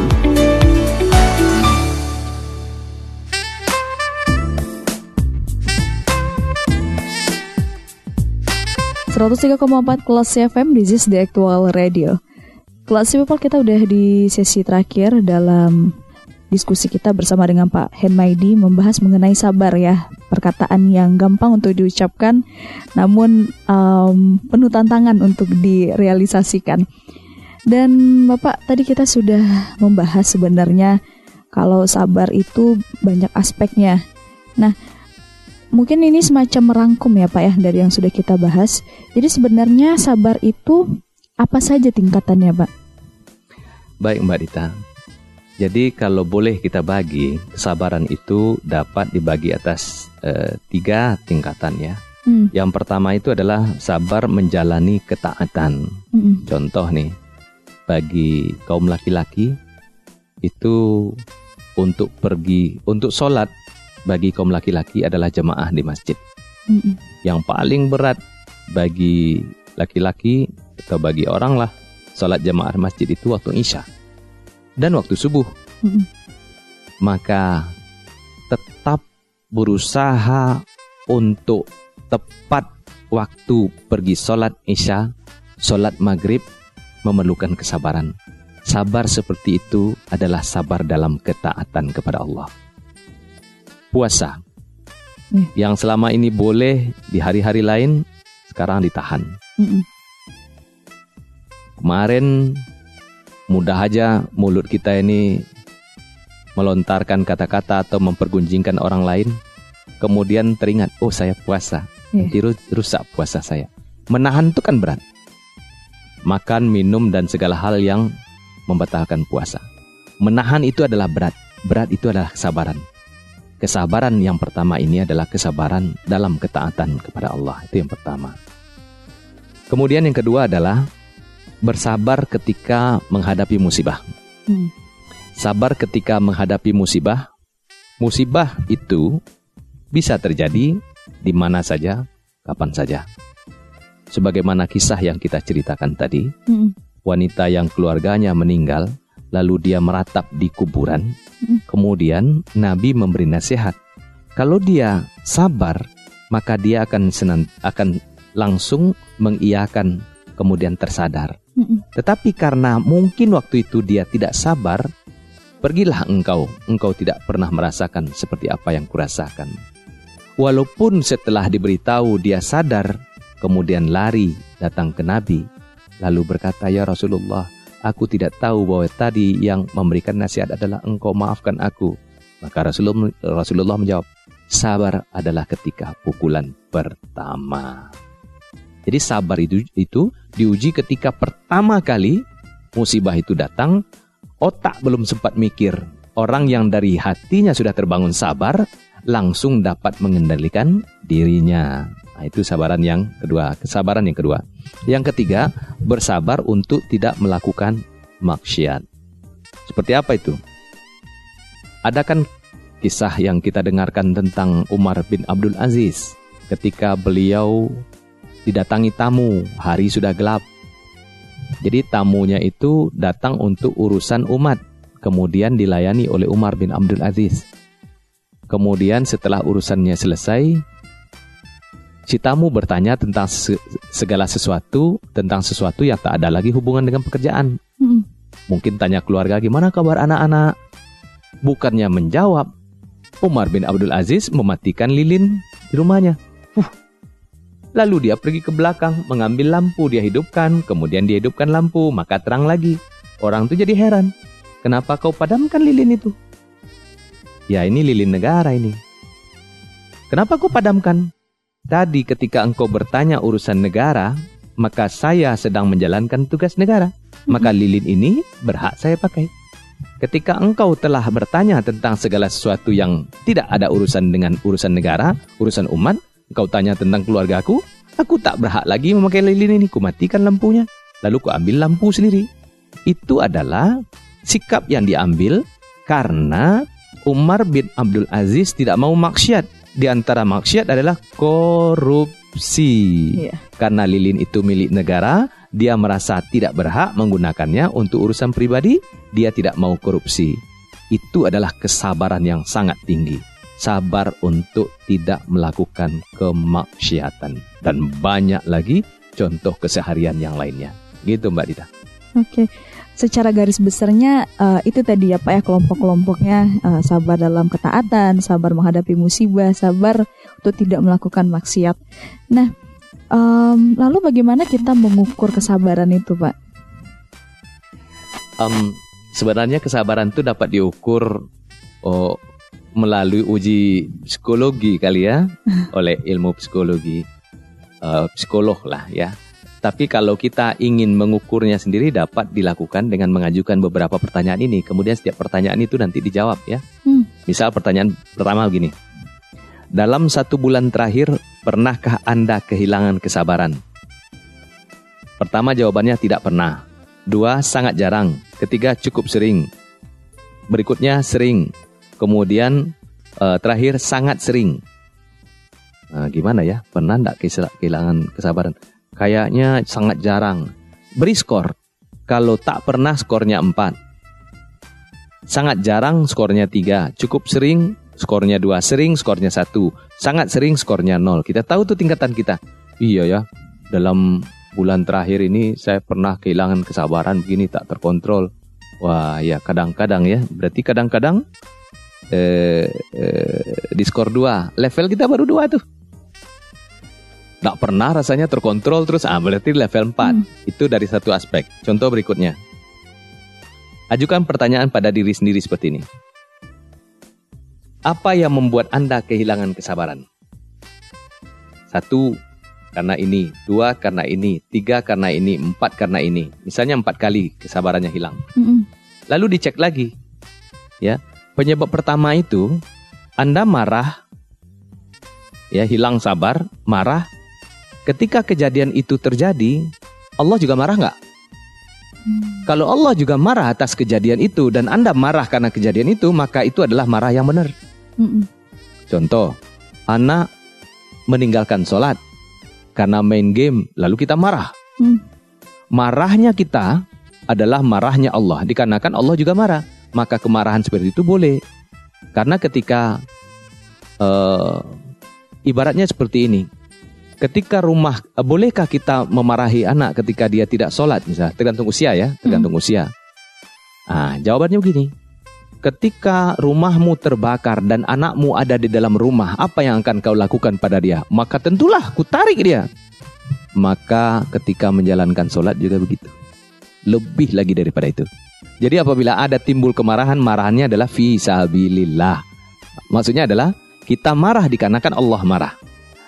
empat kelas FM This is the actual radio Kelas people kita udah di sesi terakhir dalam diskusi kita bersama dengan Pak Henmaidi membahas mengenai sabar ya. Perkataan yang gampang untuk diucapkan namun um, penuh tantangan untuk direalisasikan. Dan Bapak tadi kita sudah membahas sebenarnya kalau sabar itu banyak aspeknya. Nah mungkin ini semacam merangkum ya Pak ya dari yang sudah kita bahas. Jadi sebenarnya sabar itu apa saja tingkatannya Pak? Baik, Mbak Dita. Jadi kalau boleh kita bagi, kesabaran itu dapat dibagi atas eh, tiga tingkatan ya. Hmm, Yang pertama itu adalah sabar menjalani ketaatan. mm-mm, Contoh nih, bagi kaum laki-laki itu untuk pergi untuk sholat bagi kaum laki-laki adalah jemaah di masjid. mm-mm, Yang paling berat bagi laki-laki atau bagi orang lah sholat jemaah di masjid itu waktu isya dan waktu subuh. Maka tetap berusaha untuk tepat waktu pergi sholat isya, sholat maghrib memerlukan kesabaran. Sabar seperti itu adalah sabar dalam ketaatan kepada Allah. Puasa Hmm. yang selama ini boleh di hari-hari lain sekarang ditahan. Kemarin mudah aja mulut kita ini melontarkan kata-kata atau mempergunjingkan orang lain. Kemudian teringat, oh saya puasa. Nanti ru- rusak puasa saya. Menahan itu kan berat. Makan, minum, dan segala hal yang membatalkan puasa. Menahan itu adalah berat. Berat itu adalah kesabaran. Kesabaran yang pertama ini adalah kesabaran dalam ketaatan kepada Allah. Itu yang pertama. Kemudian yang kedua adalah bersabar ketika menghadapi musibah. Hmm. Sabar ketika menghadapi musibah. Musibah itu bisa terjadi di mana saja, kapan saja. Sebagaimana kisah yang kita ceritakan tadi, Mm-mm. wanita yang keluarganya meninggal, lalu dia meratap di kuburan. Mm. Kemudian Nabi memberi nasihat, kalau dia sabar, maka dia akan senan- akan langsung mengiyakan kemudian tersadar. Tetapi karena mungkin waktu itu dia tidak sabar, pergilah engkau, engkau tidak pernah merasakan seperti apa yang kurasakan. Walaupun setelah diberitahu dia sadar, kemudian lari datang ke Nabi, lalu berkata, "Ya Rasulullah, aku tidak tahu bahwa tadi yang memberikan nasihat adalah engkau maafkan aku." Maka Rasulullah menjawab, "Sabar adalah ketika pukulan pertama." Jadi sabar itu itu diuji ketika pertama kali musibah itu datang, otak belum sempat mikir. Orang yang dari hatinya sudah terbangun sabar, langsung dapat mengendalikan dirinya. Nah, itu sabaran yang kedua, kesabaran yang kedua. Yang ketiga, bersabar untuk tidak melakukan maksiat. Seperti apa itu? Ada kan kisah yang kita dengarkan tentang Umar bin Abdul Aziz ketika beliau didatangi tamu, hari sudah gelap. Jadi tamunya itu datang untuk urusan umat, kemudian dilayani oleh Umar bin Abdul Aziz. Kemudian setelah urusannya selesai, si tamu bertanya tentang se- segala sesuatu, tentang sesuatu yang tak ada lagi hubungan dengan pekerjaan. Mm-mm. Mungkin tanya keluarga gimana kabar anak-anak. Bukannya menjawab, Umar bin Abdul Aziz mematikan lilin di rumahnya. Huh. Lalu dia pergi ke belakang, mengambil lampu, dia hidupkan, kemudian dia hidupkan lampu, maka terang lagi. Orang tuh jadi heran. Kenapa kau padamkan lilin itu? Ya ini lilin negara ini. Kenapa kau padamkan? Tadi ketika engkau bertanya urusan negara, maka saya sedang menjalankan tugas negara. Maka lilin ini berhak saya pakai. Ketika engkau telah bertanya tentang segala sesuatu yang tidak ada urusan dengan urusan negara, urusan umat, engkau tanya tentang keluargaku, aku tak berhak lagi memakai lilin ini, ku matikan lampunya, lalu ku ambil lampu sendiri. Itu adalah sikap yang diambil karena Umar bin Abdul Aziz tidak mau maksiat. Di antara maksiat adalah korupsi. Iya. Karena lilin itu milik negara, dia merasa tidak berhak menggunakannya untuk urusan pribadi, dia tidak mau korupsi. Itu adalah kesabaran yang sangat tinggi. Sabar untuk tidak melakukan kemaksiatan. Dan banyak lagi contoh keseharian yang lainnya. Gitu Mbak Dita. Oke, secara garis besarnya eh, itu tadi ya Pak ya kelompok-kelompoknya eh, sabar dalam ketaatan, sabar menghadapi musibah, sabar untuk tidak melakukan maksiat. Nah, em, lalu bagaimana kita mengukur kesabaran itu Pak? Em, sebenarnya kesabaran itu dapat diukur oh, melalui uji psikologi kali ya oleh ilmu psikologi Eh, psikolog lah ya. Tapi kalau kita ingin mengukurnya sendiri dapat dilakukan dengan mengajukan beberapa pertanyaan ini. Kemudian setiap pertanyaan itu nanti dijawab ya. Hmm. Misal pertanyaan pertama begini. Dalam satu bulan terakhir, pernahkah Anda kehilangan kesabaran? Pertama jawabannya tidak pernah. Dua, sangat jarang. Ketiga, cukup sering. Berikutnya, sering. Kemudian, eh, terakhir, sangat sering. Nah, gimana ya? Pernah enggak kehilangan kesabaran? Kayaknya sangat jarang. Beri skor. Kalau tak pernah skornya 4. Sangat jarang skornya 3. Cukup sering skornya 2. Sering skornya 1. Sangat sering skornya 0. Kita tahu tuh tingkatan kita. Iya ya. Dalam bulan terakhir ini saya pernah kehilangan kesabaran begini tak terkontrol. Wah ya kadang-kadang ya. Berarti kadang-kadang eh, eh, di skor 2. Level kita baru 2 tuh. Nggak pernah rasanya terkontrol terus, ah berarti level 4. Itu dari satu aspek. Contoh berikutnya. Ajukan pertanyaan pada diri sendiri seperti ini. Apa yang membuat Anda kehilangan kesabaran? Satu, karena ini. Dua, karena ini. Tiga, karena ini. Empat, karena ini. Misalnya empat kali kesabarannya hilang. Mm-mm. Lalu dicek lagi. Ya, penyebab pertama itu Anda marah, ya hilang sabar, marah. Ketika kejadian itu terjadi, Allah juga marah nggak? Kalau Allah juga marah atas kejadian itu dan Anda marah karena kejadian itu, maka itu adalah marah yang benar. Mm-mm. Contoh, anak meninggalkan sholat karena main game, lalu kita marah. Mm. Marahnya kita adalah marahnya Allah, dikarenakan Allah juga marah. Maka kemarahan seperti itu boleh. Karena ketika eh, ibaratnya seperti ini, ketika rumah eh, bolehkah kita memarahi anak ketika dia tidak sholat misalnya? Tergantung usia ya tergantung usia. Ah jawabannya begini. Ketika rumahmu terbakar dan anakmu ada di dalam rumah apa yang akan kau lakukan pada dia? Maka tentulah ku tarik dia. Maka ketika menjalankan sholat juga begitu. Lebih lagi daripada itu jadi apabila ada timbul kemarahan marahannya adalah fi sabilillah maksudnya adalah kita marah dikarenakan Allah marah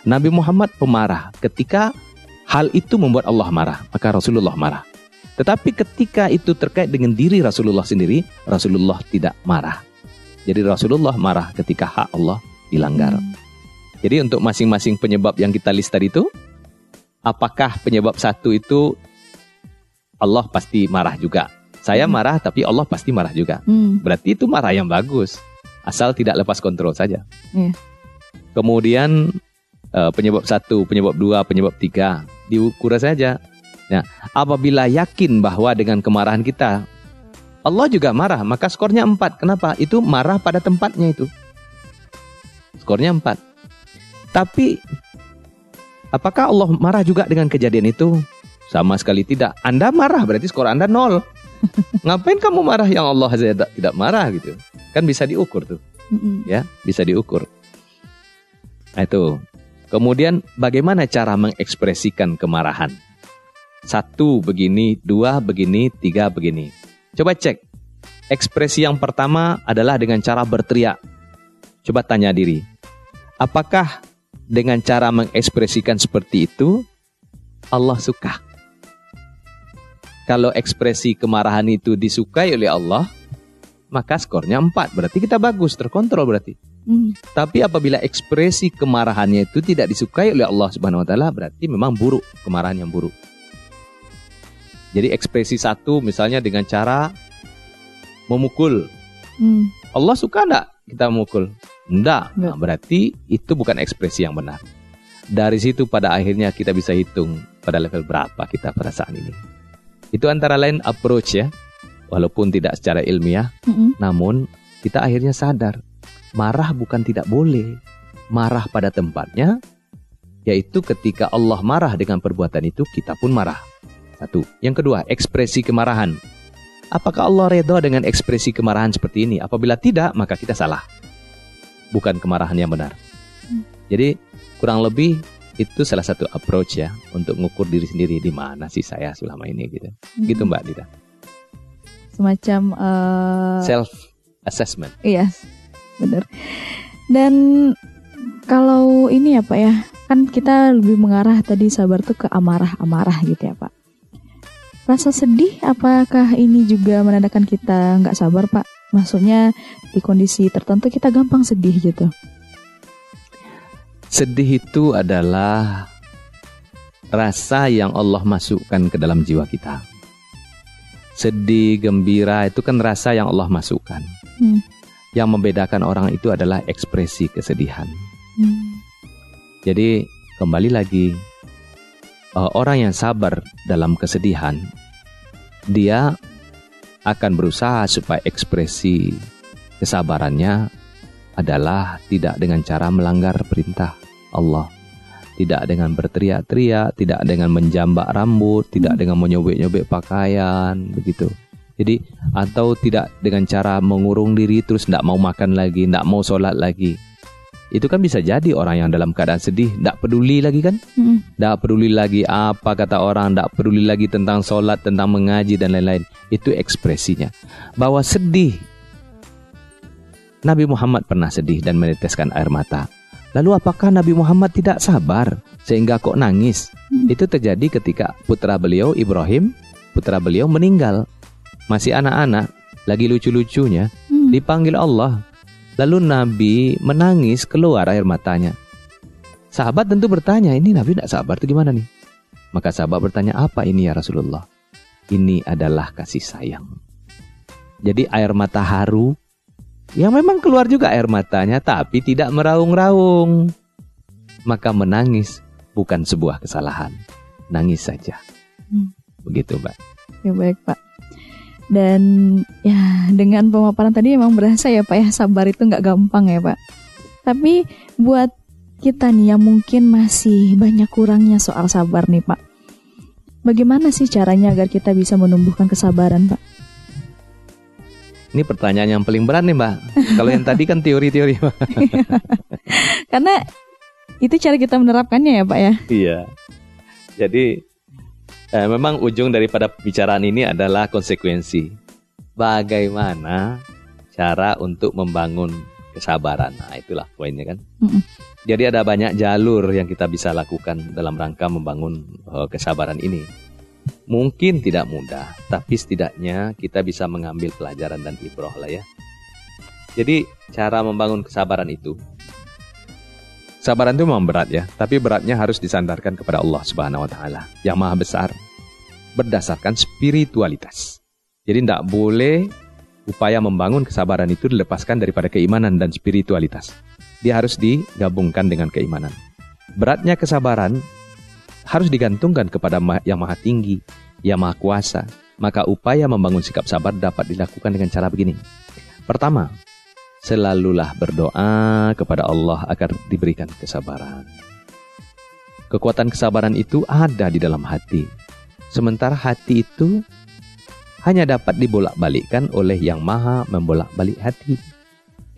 Nabi Muhammad pemarah. Ketika hal itu membuat Allah marah, maka Rasulullah marah. Tetapi ketika itu terkait dengan diri Rasulullah sendiri, Rasulullah tidak marah. Jadi Rasulullah marah ketika hak Allah dilanggar. Jadi untuk masing-masing penyebab yang kita list tadi itu, apakah penyebab satu itu Allah pasti marah juga. Saya marah tapi Allah pasti marah juga. Mm. Berarti itu marah yang bagus. Asal tidak lepas kontrol saja. Iya. Kemudian eh, penyebab satu, penyebab dua, penyebab tiga diukur saja. Nah, apabila yakin bahwa dengan kemarahan kita Allah juga marah, maka skornya empat. Kenapa? Itu marah pada tempatnya itu. Skornya empat. Tapi apakah Allah marah juga dengan kejadian itu? Sama sekali tidak. Anda marah berarti skor Anda nol. Ngapain kamu marah yang Allah saja tidak tidak marah gitu? Kan bisa diukur tuh Mm-mm. ya bisa diukur. Nah, itu. Kemudian bagaimana cara mengekspresikan kemarahan? Satu begini, dua begini, tiga begini. Coba cek. Ekspresi yang pertama adalah dengan cara berteriak. Coba tanya diri. Apakah dengan cara mengekspresikan seperti itu Allah suka? Kalau ekspresi kemarahan itu disukai oleh Allah, maka skornya 4. Berarti kita bagus, terkontrol berarti. Hmm. Tapi apabila ekspresi kemarahannya itu tidak disukai oleh Allah Subhanahu wa taala, berarti memang buruk, kemarahan yang buruk. Jadi ekspresi satu misalnya dengan cara memukul. Hmm. Allah suka enggak kita memukul? Enggak. Nah, berarti itu bukan ekspresi yang benar. Dari situ pada akhirnya kita bisa hitung pada level berapa kita pada saat ini. Itu antara lain approach ya, walaupun tidak secara ilmiah, mm-hmm. namun kita akhirnya sadar marah bukan tidak boleh, marah pada tempatnya, yaitu ketika Allah marah dengan perbuatan itu kita pun marah. Satu. Yang kedua, ekspresi kemarahan. Apakah Allah redha dengan ekspresi kemarahan seperti ini? Apabila tidak, maka kita salah. Bukan kemarahan yang benar. Mm. Jadi kurang lebih itu salah satu approach ya untuk ngukur diri sendiri di mana sih saya selama ini gitu. Hmm. Gitu Mbak Dita. Semacam uh... self assessment. Iya. Benar. Dan kalau ini ya Pak ya, kan kita lebih mengarah tadi sabar tuh ke amarah-amarah gitu ya Pak. Rasa sedih apakah ini juga menandakan kita nggak sabar Pak? Maksudnya di kondisi tertentu kita gampang sedih gitu. Sedih itu adalah rasa yang Allah masukkan ke dalam jiwa kita. Sedih, gembira itu kan rasa yang Allah masukkan. Hmm. Yang membedakan orang itu adalah ekspresi kesedihan. Hmm. Jadi kembali lagi uh, orang yang sabar dalam kesedihan, dia akan berusaha supaya ekspresi kesabarannya adalah tidak dengan cara melanggar perintah Allah. Tidak dengan berteriak-teriak, tidak dengan menjambak rambut, tidak dengan menyobek-nyobek pakaian, begitu. Jadi atau tidak dengan cara mengurung diri terus tidak mau makan lagi, tidak mau sholat lagi. Itu kan bisa jadi orang yang dalam keadaan sedih, tidak peduli lagi kan? Tidak hmm. peduli lagi apa kata orang, tidak peduli lagi tentang sholat, tentang mengaji dan lain-lain. Itu ekspresinya. Bahwa sedih Nabi Muhammad pernah sedih dan meneteskan air mata. Lalu apakah Nabi Muhammad tidak sabar sehingga kok nangis? Hmm. Itu terjadi ketika putra beliau Ibrahim, putra beliau meninggal. Masih anak-anak, lagi lucu-lucunya, hmm. dipanggil Allah. Lalu Nabi menangis keluar air matanya. Sahabat tentu bertanya, ini Nabi tidak sabar itu gimana nih? Maka sahabat bertanya, apa ini ya Rasulullah? Ini adalah kasih sayang. Jadi air mata haru yang memang keluar juga air matanya tapi tidak meraung-raung. Maka menangis bukan sebuah kesalahan. Nangis saja. Hmm. Begitu, Mbak. Ya baik, Pak. Dan ya dengan pemaparan tadi emang berasa ya Pak ya sabar itu nggak gampang ya Pak. Tapi buat kita nih yang mungkin masih banyak kurangnya soal sabar nih Pak. Bagaimana sih caranya agar kita bisa menumbuhkan kesabaran Pak? Ini pertanyaan yang paling berat nih Mbak. Kalau yang tadi kan teori-teori Mbak. Karena itu cara kita menerapkannya ya Pak ya. Iya. Jadi eh, memang ujung daripada pembicaraan ini adalah konsekuensi. Bagaimana cara untuk membangun kesabaran. Nah itulah poinnya kan. Mm -mm. Jadi ada banyak jalur yang kita bisa lakukan dalam rangka membangun uh, kesabaran ini. Mungkin tidak mudah, tapi setidaknya kita bisa mengambil pelajaran dan ibroh lah ya. Jadi cara membangun kesabaran itu Sabaran itu memang berat ya, tapi beratnya harus disandarkan kepada Allah Subhanahu wa taala yang Maha Besar berdasarkan spiritualitas. Jadi tidak boleh upaya membangun kesabaran itu dilepaskan daripada keimanan dan spiritualitas. Dia harus digabungkan dengan keimanan. Beratnya kesabaran harus digantungkan kepada yang maha tinggi, yang maha kuasa. Maka upaya membangun sikap sabar dapat dilakukan dengan cara begini. Pertama, selalulah berdoa kepada Allah agar diberikan kesabaran. Kekuatan kesabaran itu ada di dalam hati. Sementara hati itu hanya dapat dibolak-balikkan oleh yang maha membolak-balik hati,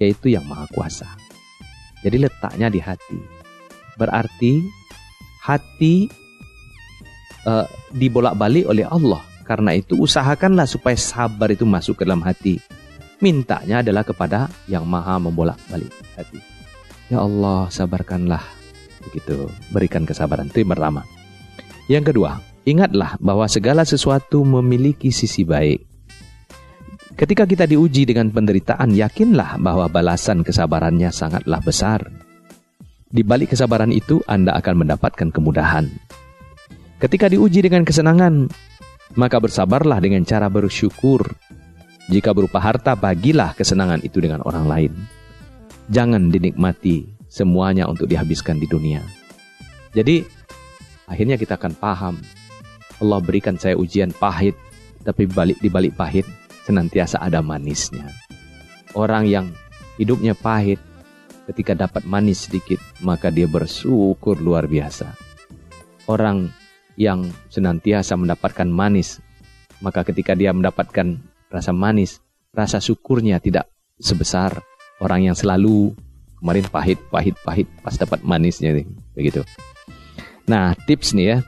yaitu yang maha kuasa. Jadi letaknya di hati. Berarti hati uh, dibolak-balik oleh Allah Karena itu usahakanlah supaya sabar itu masuk ke dalam hati. Mintanya adalah kepada yang maha membolak-balik hati. Ya Allah, sabarkanlah. Begitu, berikan kesabaran. Itu yang pertama. Yang kedua, ingatlah bahwa segala sesuatu memiliki sisi baik. Ketika kita diuji dengan penderitaan, yakinlah bahwa balasan kesabarannya sangatlah besar. Di balik kesabaran itu, Anda akan mendapatkan kemudahan. Ketika diuji dengan kesenangan, maka bersabarlah dengan cara bersyukur. Jika berupa harta, bagilah kesenangan itu dengan orang lain. Jangan dinikmati semuanya untuk dihabiskan di dunia. Jadi, akhirnya kita akan paham. Allah berikan saya ujian pahit, tapi balik di balik pahit senantiasa ada manisnya. Orang yang hidupnya pahit, ketika dapat manis sedikit, maka dia bersyukur luar biasa. Orang yang senantiasa mendapatkan manis, maka ketika dia mendapatkan rasa manis, rasa syukurnya tidak sebesar orang yang selalu kemarin pahit, pahit, pahit, pas dapat manisnya nih, begitu. Nah, tips nih ya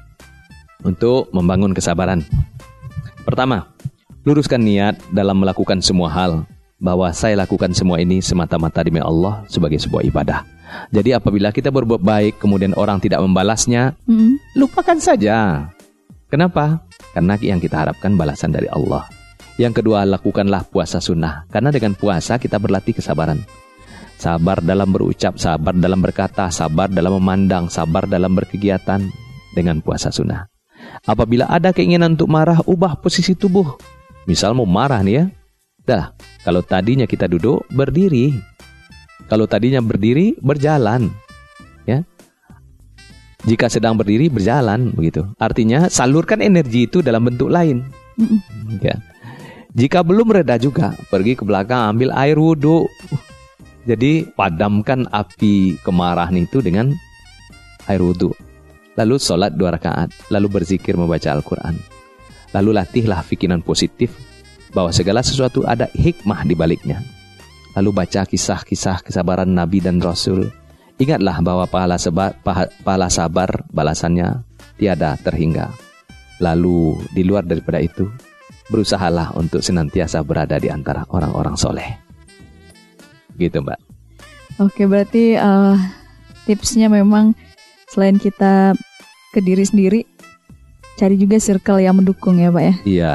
untuk membangun kesabaran. Pertama, luruskan niat dalam melakukan semua hal bahwa saya lakukan semua ini semata-mata demi Allah sebagai sebuah ibadah. Jadi apabila kita berbuat baik kemudian orang tidak membalasnya, mm. lupakan saja. Kenapa? Karena yang kita harapkan balasan dari Allah. Yang kedua, lakukanlah puasa sunnah. Karena dengan puasa kita berlatih kesabaran. Sabar dalam berucap, sabar dalam berkata, sabar dalam memandang, sabar dalam berkegiatan dengan puasa sunnah. Apabila ada keinginan untuk marah, ubah posisi tubuh. Misal mau marah nih ya. Dah, kalau tadinya kita duduk, berdiri. Kalau tadinya berdiri, berjalan. Ya. Jika sedang berdiri, berjalan begitu. Artinya salurkan energi itu dalam bentuk lain. Ya. Jika belum reda juga, pergi ke belakang ambil air wudhu. Jadi padamkan api kemarahan itu dengan air wudhu. Lalu sholat dua rakaat, lalu berzikir membaca Al-Quran. Lalu latihlah pikiran positif bahwa segala sesuatu ada hikmah di baliknya lalu baca kisah-kisah kesabaran Nabi dan Rasul. Ingatlah bahwa pahala, seba, pahala sabar balasannya tiada terhingga. Lalu di luar daripada itu, berusahalah untuk senantiasa berada di antara orang-orang soleh. Gitu mbak. Oke berarti uh, tipsnya memang selain kita ke diri sendiri, cari juga circle yang mendukung ya pak ya. Iya,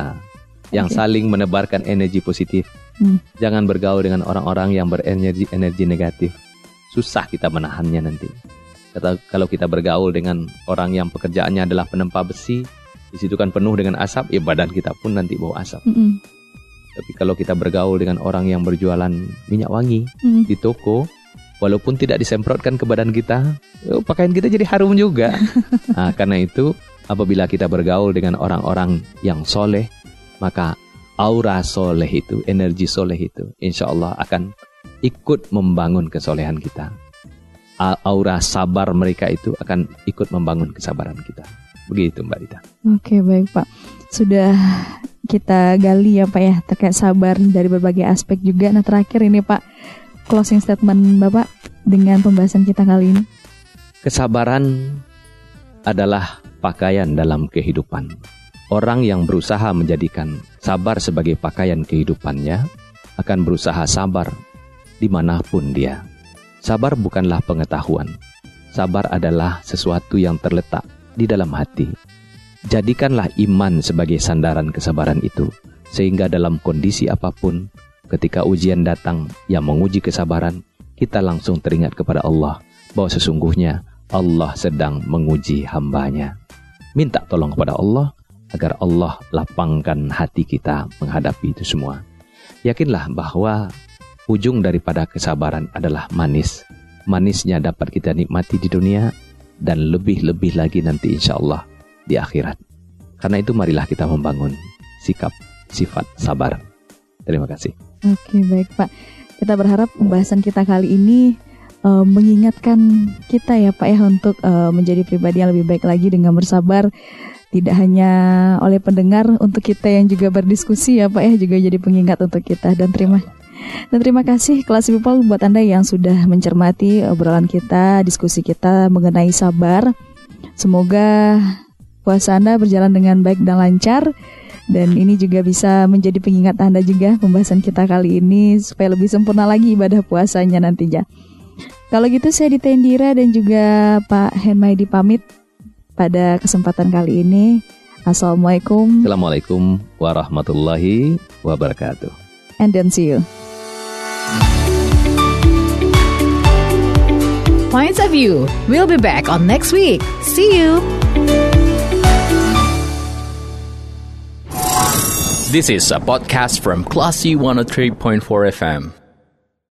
yang okay. saling menebarkan energi positif Hmm. Jangan bergaul dengan orang-orang yang berenergi energi negatif. Susah kita menahannya nanti. Kata, kalau kita bergaul dengan orang yang pekerjaannya adalah penempa besi, di situ kan penuh dengan asap, ya badan kita pun nanti bawa asap. -hmm. Tapi kalau kita bergaul dengan orang yang berjualan minyak wangi -hmm. di toko, walaupun tidak disemprotkan ke badan kita, oh, pakaian kita jadi harum juga. nah, karena itu, apabila kita bergaul dengan orang-orang yang soleh, maka aura soleh itu, energi soleh itu, insya Allah akan ikut membangun kesolehan kita. Aura sabar mereka itu akan ikut membangun kesabaran kita. Begitu Mbak Rita. Oke baik Pak. Sudah kita gali ya Pak ya terkait sabar dari berbagai aspek juga. Nah terakhir ini Pak, closing statement Bapak dengan pembahasan kita kali ini. Kesabaran adalah pakaian dalam kehidupan. Orang yang berusaha menjadikan sabar sebagai pakaian kehidupannya akan berusaha sabar di mana pun dia. Sabar bukanlah pengetahuan. Sabar adalah sesuatu yang terletak di dalam hati. Jadikanlah iman sebagai sandaran kesabaran itu, sehingga dalam kondisi apa pun, ketika ujian datang yang menguji kesabaran, kita langsung teringat kepada Allah bahwa sesungguhnya Allah sedang menguji hambanya. Minta tolong kepada Allah agar Allah lapangkan hati kita menghadapi itu semua. Yakinlah bahwa ujung daripada kesabaran adalah manis. Manisnya dapat kita nikmati di dunia dan lebih-lebih lagi nanti insya Allah di akhirat. Karena itu marilah kita membangun sikap sifat sabar. Terima kasih. Oke baik Pak. Kita berharap pembahasan kita kali ini uh, mengingatkan kita ya Pak ya untuk uh, menjadi pribadi yang lebih baik lagi dengan bersabar tidak hanya oleh pendengar untuk kita yang juga berdiskusi ya Pak ya juga jadi pengingat untuk kita dan terima dan terima kasih kelas people buat Anda yang sudah mencermati obrolan kita, diskusi kita mengenai sabar. Semoga puasa Anda berjalan dengan baik dan lancar Dan ini juga bisa menjadi pengingat Anda juga pembahasan kita kali ini supaya lebih sempurna lagi ibadah puasanya nantinya. Kalau gitu saya Dita Indira dan juga Pak Henmaidi pamit pada kesempatan kali ini. Assalamualaikum. Assalamualaikum warahmatullahi wabarakatuh. And then see you. Points of View. We'll be back on next week. See you. This is a podcast from Classy 103.4 FM.